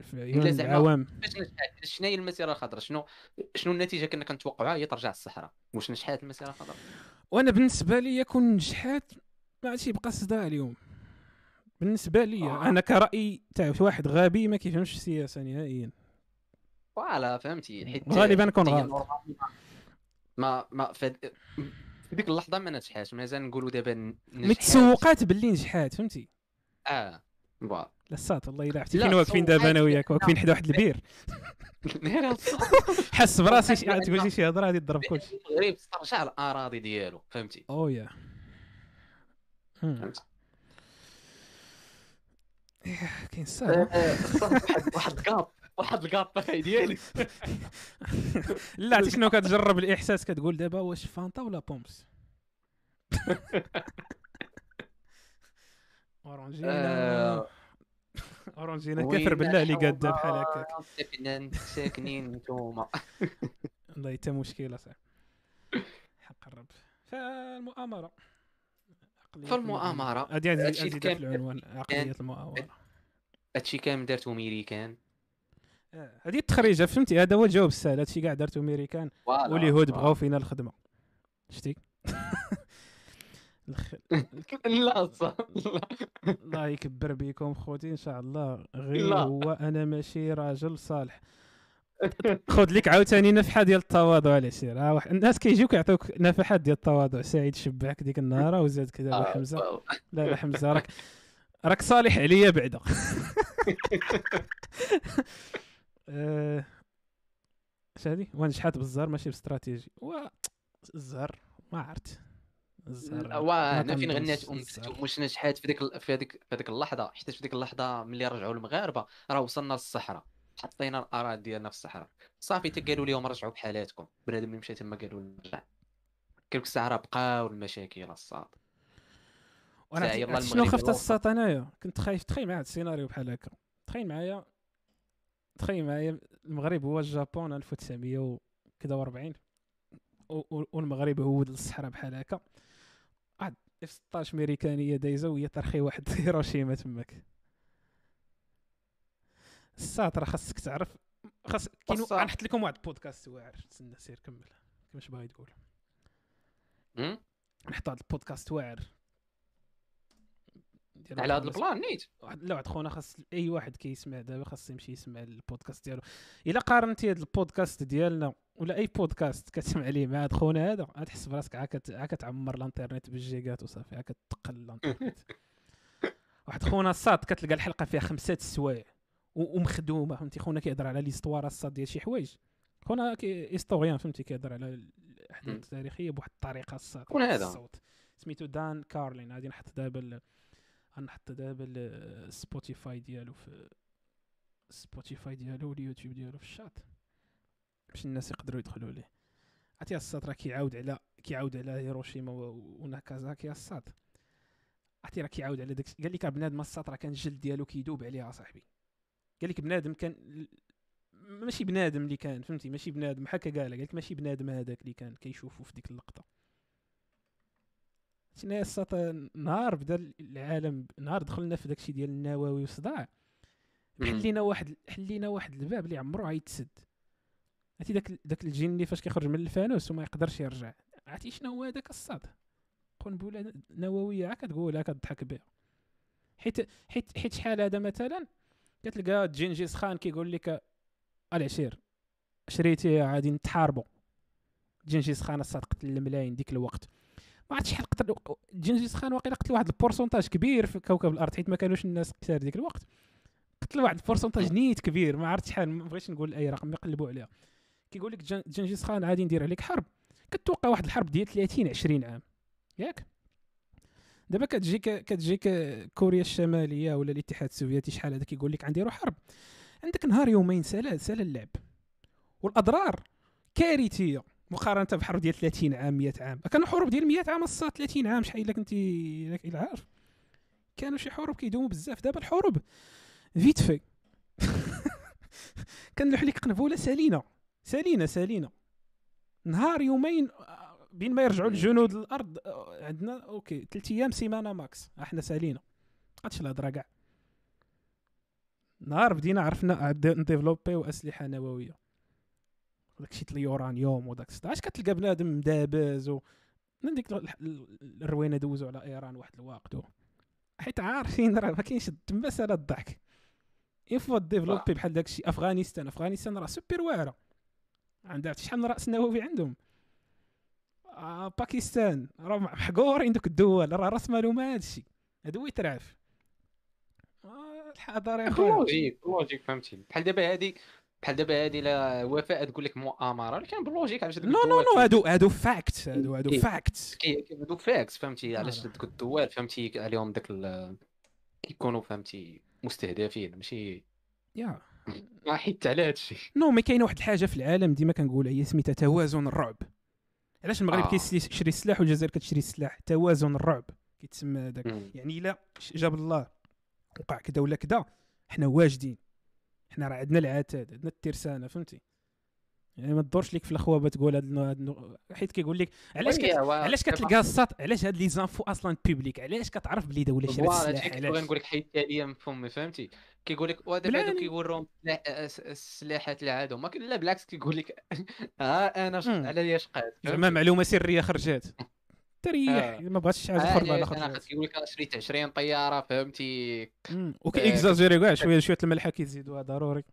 في عيون العوام. شنو هي المسيرة الخضراء؟ شنو شنو النتيجة كنا كنتوقعوها؟ هي ترجع الصحراء واش نجحات المسيرة الخضراء؟ وأنا بالنسبة لي كون نجحات ما عادش يبقى صداع اليوم. بالنسبة لي آه. أنا كرأي تاع واحد غبي ما كيفهمش السياسة نهائيا. voilà فهمتي؟ حيت غالباً نكون هي غلط. ما ما في ديك اللحظة ما نجحاش مازال نقولوا دابا متسوقات باللي نجحات فهمتي؟ آه voilà لا والله إلا عرفتي. فين واقفين دابا أنا تسوقات وياك واقفين حدا واحد البير. حس براسي تقول شي شي هضرة غادي تضرب كلشي. غريب استرجع الأراضي ديالو فهمتي؟ أو yeah. فهمتي. كاين الصاد واحد واحد الكاب واحد الكاب أخي ديالي. لا عرفتي شنو كتجرب الإحساس كتقول دابا واش فانتا ولا بومس أورانجينا. آه، أورانجينا كافر بالله اللي قاده بحال هكاك. ساكنين ساكنين نتوما. والله حتى مشكلة صاحبي حق الرب. فالمؤامرة. هادشي هادي كان- في العنوان. عقلية المؤامرة. هادشي كامل دارتو ميريكان آه، هادي التخريجة فهمتي؟ هذا هو الجواب السهل. هادشي كاع دارتو ميريكان واليهود بغاو فينا الخدمة. شتي؟ لا صح. الله يكبر بكم خوتي إن شاء الله. غير. هو أنا ماشي راجل صالح. خذ لك عاوتاني نفحة ديال التواضع على سير ها واحد الناس كيجيو كيعطيوك نفحات ديال التواضع. سعيد شبعك ديك النهار وزاد كذا آه، حمزة. لا لا حمزة راك راك صالح عليا بعدا. اش هادي ونجحات بالزهر ماشي باستراتيجي. و الزهر ما عرفت. الزهر ما وأنا فين غنات ام. كلثوم واش نجحات في ديك في هذيك في هذيك اللحظة؟ حيت في ديك اللحظة ملي رجعوا المغاربة راه وصلنا للصحراء. حطينا الأراضي ديالنا في الصحراء. صافي تا قالوا لهم رجعوا بحالاتكم. بنادم اللي مشى تما قالوا لنا رجع. كلك الساعة راه بقاو المشاكل الساط وأنا شنو خفت. الساط أنايا؟ كنت خايف تخيل معايا هاد السيناريو بحال هكا. تخيل معايا تخيل معايا المغرب هو الجابون 1900 وكذا و40 و- و- والمغرب هو الصحراء بحال هكا. واحد F 16 أمريكانية دايزة وهي ترخي واحد هيروشيما تماك. الساط راه خاصك تعرف خاص كاين. غنحط لكم واحد البودكاست واعر تسنى سير كمل. كيفاش باغي تقول؟ نحط واحد البودكاست واعر على هذا ال plan نيت. واحد لا واحد خونا خاص أي واحد كيسمع دابا خاص يمشي يسمع البودكاست ديالو. إلا قارنتي هذا البودكاست ديالنا ولا أي بودكاست كتسمع ليه مع هاد خونا هذا غتحس براسك عا كت- عا كتعمر الانترنت بالجيجات وصافي عا كتقل الانترنت. واحد خونا الساط كتلقى الحلقة فيها خمسة السوايع ومخدومة فهمتي؟ خونا كيهضر على l'histoire الساط ديال شي حوايج. خونا historian فهمتي؟ كيهضر على. الأحداث التاريخية بواحد الطريقة الساط شكون هذا؟ الساط. سميتو دان كارلين غادي نحط دابا غنحط دابا ال- سبوتيفاي ديالو في سبوتيفاي ديالو واليوتيوب ديالو في الشات. باش الناس يقدروا يدخلوا ليه. عرفتي الساط راه كيعاود على كيعاود على هيروشيما وناكازاكي الساط عرفتي راه كيعاود على داك قال لك بنادم الساط راه كان الجلد ديالو كيدوب عليها صاحبي. قال لك بنادم كان ماشي بنادم اللي كان فهمتي؟ ماشي بنادم. هكا قال قالك ماشي بنادم هذاك اللي كان كيشوفو في ديك اللقطة. شنو الساط نهار بدا العالم نهار دخلنا في داكشي ديال النووي وصداع حلينا واحد حلينا واحد الباب اللي عمرو غيتسد عرفتي داك داك الجن فاش كيخرج من الفانوس وما يقدرش يرجع. عرفتي شنو هو هذاك الصاد؟ قنبله نوويه عا كتقولها كتضحك بها. حيت حيت حيت شحال هذا مثلا؟ كتلقى جنجيز خان كيقول لك العشير شريتي غادي نتحاربوا جنجيز خان الساط قتل الملايين ديك الوقت. ما عرفتش شحال قتل جنجيز خان واقيلا قتل واحد ال pourcentage كبير في كوكب الأرض حيت ما كانوش الناس كثار ديك الوقت. قتل واحد ال pourcentage نيت كبير ما عرفت شحال ما بغيتش نقول أي رقم يقلبوا عليها. كيقول لك جنجيز خان غادي ندير عليك حرب. كتوقع واحد الحرب ديال 30 20 عام. ياك؟ دابا كتجيك كتجيك كوريا الشمالية ولا الاتحاد السوفيتي شحال هذا كيقول لك غنديروا حرب. عندك نهار يومين سالا سالا اللعب. والأضرار كارثية. مقارنة بحرب ديال 30 عام 100 عام. كانوا حروب ديال 100 عام الصاد 30 عام شحال إلا كنتي إلا عارف. كانوا شي حروب كيدوموا بزاف. دابا الحروب فيت في. كنلوح لك قنبلة سالينا سالينا سالينا نهار يومين بين ما يرجعوا الجنود للارض عندنا أوكي ثلاث أيام سيمانة ماكس. أحنا سالينا قاتش الهضره كاع. نهار بدينا عرفنا نديفلوبيو أسلحة نووية. داكشي اليورانيوم وداك اش كتلقى بنادم مدابز و من ديك الروينة دوزو على إيران واحد الوقت حيت عارفين راه ما كاينش تما سالا الضحك. ايفوا ديفلوبي بحال داكشي أفغانستان أفغانستان راه سوبر واعرة. عندها شحال من رأس نووي عندهم؟ آه باكستان. راه محقورين دوك الدول راه رأس مالهم هادشي هادو يترعف آه الحضاره يا خويا. لوجيك لوجيك فهمتي بحال دابا هادي بحال دابا هادي لا وفاء تقول لك مؤامره كان باللوجيك علاش نو نو نو هادو هادو فاكت هادو هادو فاكت هادو فاكت فهمتي؟ علاش دوك الدول فهمتي؟ عليهم داك كيكونوا فهمتي مستهدفين ماشي؟ يا حيت على هادشي non mais كاين واحد الحاجة في العالم ديما كنقولها هي سميتها توازن الرعب. علاش المغرب آه. كيشري السلاح والجزائر كتشري السلاح؟ توازن الرعب كيتسمى هذاك يعني إلا جاب الله وقع كذا ولا كذا حنا واجدين. حنا راه عندنا العتاد عندنا الترسانة فهمتي؟ يعني ما تدورش ليك في الأخوة تقول هاد حيت كيقول لك علاش كت... علاش كتلقى الساط علاش هاد les infos أصلا publiques علاش كتعرف بلي دوله شرات السلاح علاش نقول لك حيت تاليه مفهوم فهمتي؟ كيقول لك ودابا هادو كيوريهم السلاحات العادو ما لا بالعكس كيقول لك ها أنا على شقات زعما معلومة سرية خرجات. تريح آه. ما بغاتش حاجة أخرى على خاطر كيقول لك شريت 20 طيارة فهمتي؟ وكي إكزاجيري كاع شوية شوية الملحه كيزيدوها ضروري.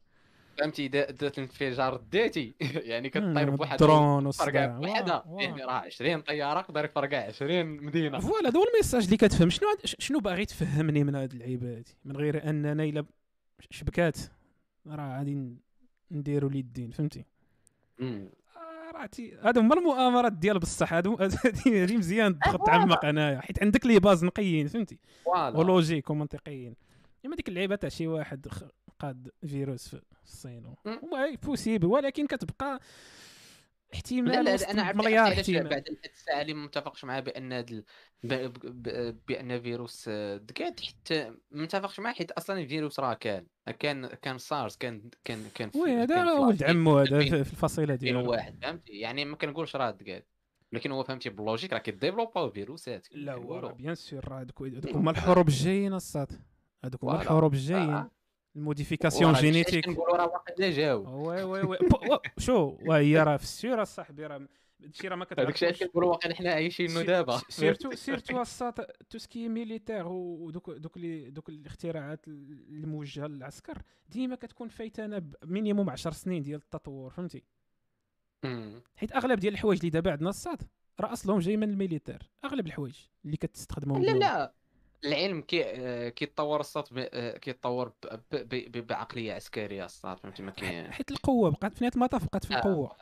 فهمتي؟ دات الانفجار الذاتي يعني كطير بواحد درون فرقع وحدة. يعني راه 20 طيارة يقدر يفرقع 20 مدينة. فوالا هذا هو ال message اللي كتفهم. شنو شنو باغي تفهمني من هاد اللعيبة هادي؟ من غير أننا إلا شبكات. راه غادي نديروا اليدين فهمتي؟ راتي هادو هما المؤامرات ديال بصح هادو هادي مزيان تدخل تعمق انايا حيت عندك les bases نقيين فهمتي؟ و logique ومنطقيين. إما ديك اللعيبة تاع شي واحد قاد فيروس في الصين possible ولكن كتبقى احتمال لا لا أنا مليار احتمال. بعد الساعة اللي ما متفقش معاه بأن هذا بأن فيروس دكات حتى ما متفقش معاه حيت أصلا الفيروس راه كان كان كان سارس كان كان كان oui هذا ولد عمو هذا في الفصيلة ديالو. واحد فهمتي؟ يعني ما كنقولش راه دكات لكن هو فهمتي بال logique راه كيديفلوباو فيروسات لا هو bien sûr هذوك هما الحروب الجايين الساط. هذوك هما الحروب الجايين. ال modification génétique. نقولوا راه واقيلا جاو oui oui oui. شو؟ وهي راه في السير اصاحبي راه هادشي راه ما كتعرفش داكشي علاش كنقولوا واقيلا حنا عايشين دابا. surtout surtout الساط tout ce qui militaire ودوك دوك لي دوك الاختراعات الموجهة للعسكر ديما كتكون فايتانا ب minimum 10 سنين ديال التطور فهمتي؟ حيت أغلب ديال الحوايج اللي دابا عندنا الساط راه اصلهم جاي من ال militaire أغلب الحوايج اللي كتستخدمهم لا لا. العلم كي كيتطور الساط كيتطور بعقلية عسكرية الساط فهمتي؟ ما كاين حيت القوة بقات في نهاية المطاف بقات في آه. القوة.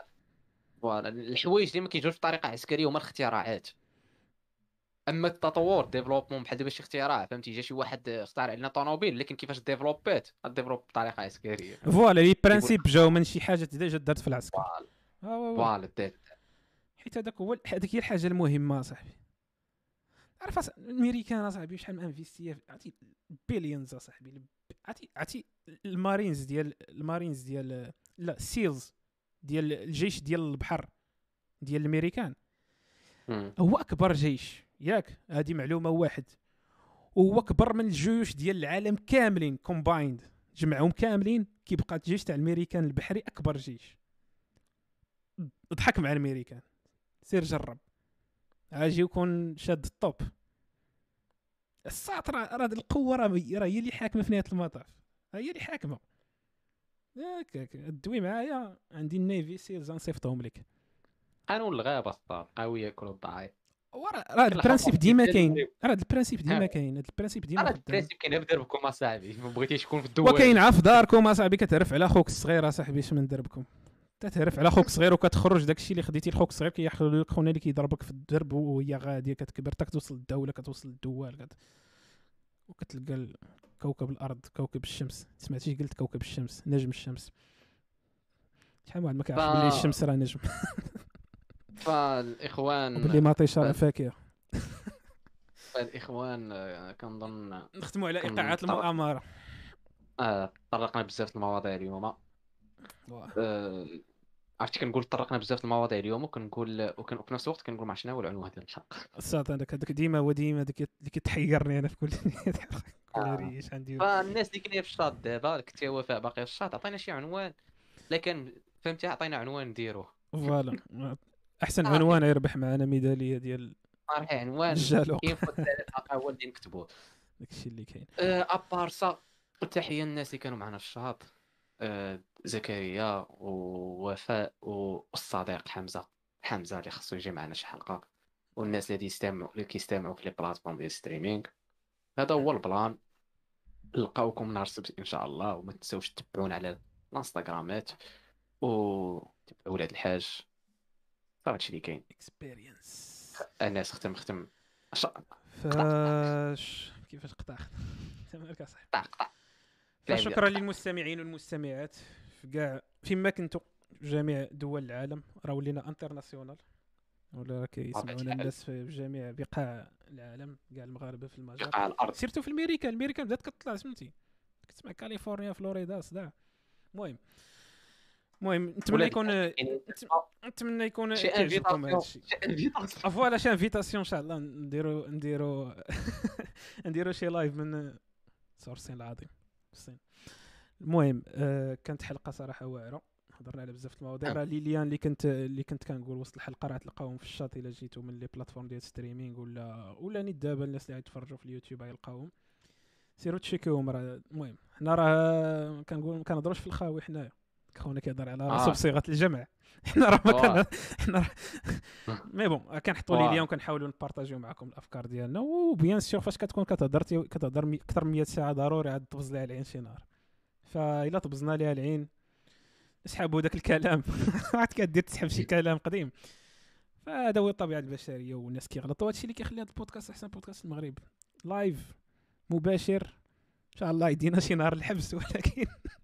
voilà الحوايج اللي ما كيجوش بطريقه عسكرية هما الاختراعات. أما التطور développement بحال دابا شي اختراع فهمتي؟ جا شي واحد اخترع لنا طوموبيل لكن كيفاش ديفلوبات développe بطريقة عسكرية. voilà les principes جاو من شي حاجة déjà دارت في العسكر. voilà. حيت هذاك هو هذيك هي الحاجة المهمة صاحبي. عرف الأمريكان اصاحبي شحال من investi عرفتي billions اصاحبي عرفتي عرفتي المارينز ديال المارينز ديال لا SEALs ديال الجيش ديال البحر ديال الأمريكان. هو أكبر جيش ياك هذه معلومة واحد. وهو أكبر من الجيوش ديال العالم كاملين combined جمعهم كاملين كيبقى الجيش تاع الأمريكان البحري أكبر جيش. ضحك مع الأمريكان. سير جرب. أجي يكون شاد الطوب. الساط راه راه القوة راه راه هي اللي حاكمة في نهاية المطاف. هي اللي حاكمة. ياك دوي معايا عندي ال Navy SEALs غنصيفطهم لك قانون الغابه الساط قوي ياكل الضعيف وراه راه كل ال principe ديما ديال كاين. راه ال principe ديما. كاين. هاد ال principe ديما خدام. ال principe كاين في دربكم أصاحبي. ما بغيتيش تكون في الدول وكاين عا في داركم أصاحبي كتعرف على خوك الصغير أصاحبي اش من دربكم. تتعرف على خوك الصغير وكتخرج داكشي اللي خديتي لخوك الصغير كياخذ لك خونا اللي كيضربك في الدرب وهي غادية كتكبر حتى كتوصل للدولة كتوصل للدوال كت... وكتلقى كوكب الأرض كوكب الشمس. سمعتي قلت كوكب الشمس نجم الشمس. شحال من واحد ما كيعرفش ف- بلي الشمس راه نجم. فالاخوان وبلي مطيشه راه ف- فاكهة. فالإخوان آه، كنظن نختموا على ايقاعات. المؤامرة. آه، طرقنا بزاف المواضيع اليوم. آه، عرفتي كنقول طرقنا بزاف المواضيع اليوم وكنقول وكن- وفي نفس الوقت كنقول مع شنو هو العنوان ديال الحلقة؟ الصاد هذاك هذاك ديما هو ديما اللي كتحيرني أنا في كل كل آه. ريش عندي. فالناس اللي كاينين في الشاط دابا كنت وفاء باقي في الشاط عطينا شي عنوان. لكن فهمتي عطينا عنوان نديروه فوالا. أحسن آه. عنوان يربح معنا ميدالية ديال صراحة عنوان في هو اللي نكتبوه. داكشي اللي كاين. à part ça تحيه للناس اللي كانوا معنا في الشاط. آه، زكريا ووفاء والصديق حمزة. حمزة اللي خصو يجي معنا شي حلقة. والناس اللي يستمعوا اللي كيستمعوا في les plateformes ديال streaming. هذا هو ال plan. نلقاوكم نهار السبت إن شاء الله. وما تنساوش تتبعونا على الانستغرامات. وتبعوا ولاد الحاج. صافي هادشي اللي كاين. expérience الناس ختم ختم فاش كيفاش قطع تمام صاحبي قطع قطع. فشكرا للمستمعين والمستمعات في كاع فيما كنتوا في جميع دول العالم راه ولينا international ولا راه كيسمعونا. الناس في جميع بقاع العالم كاع المغاربة في المجر. بقاع الأرض. surtout في الميريكا الميريكا بدات كتطلع سمعتي كتسمع كاليفورنيا فلوريدا صداع. المهم المهم نتمنى يكون نتمنى يكون شي invitation voilà شي invitation إن شاء الله. نديرو نديرو نديرو شي live من سور الصين العظيم. الصين. المهم آه كانت حلقة صراحة واعرة. هضرنا على بزاف المواضيع. نعم. راه les liens اللي كنت اللي كنت كنقول وسط الحلقة راه تلقاوهم في الشات إلا جيتو من les plateformes ديال streaming ولا ولا نيت دابا الناس اللي غيتفرجوا في اليوتيوب غيلقاوهم. سيروا تشيكيوهم راه. المهم حنا راه كنقول ما كنهضروش في الخاوي حنايا. خونا كيهضر على راسو آه. بصيغه الجمع. حنا راه ما. كان حنا mais bon كنحطوا لي واه. ليا وكنحاولوا نبارطاجيو معكم الأفكار ديالنا و bien sûr فاش كتكون كتهضر كتهضر أكثر من 100 ساعة ضروري عاد تبز ليها العين شي نهار. فإلا طبزنا ليها العين اسحبوا داك الكلام. عاد كدير تسحب شي كلام قديم. فهذا هو الطبيعة البشرية والناس كيغلطوا. هادشي اللي كيخلي هذا البودكاست أحسن بودكاست في المغرب. لايف مباشر. إن شاء الله يدينا شي نهار الحبس ولكن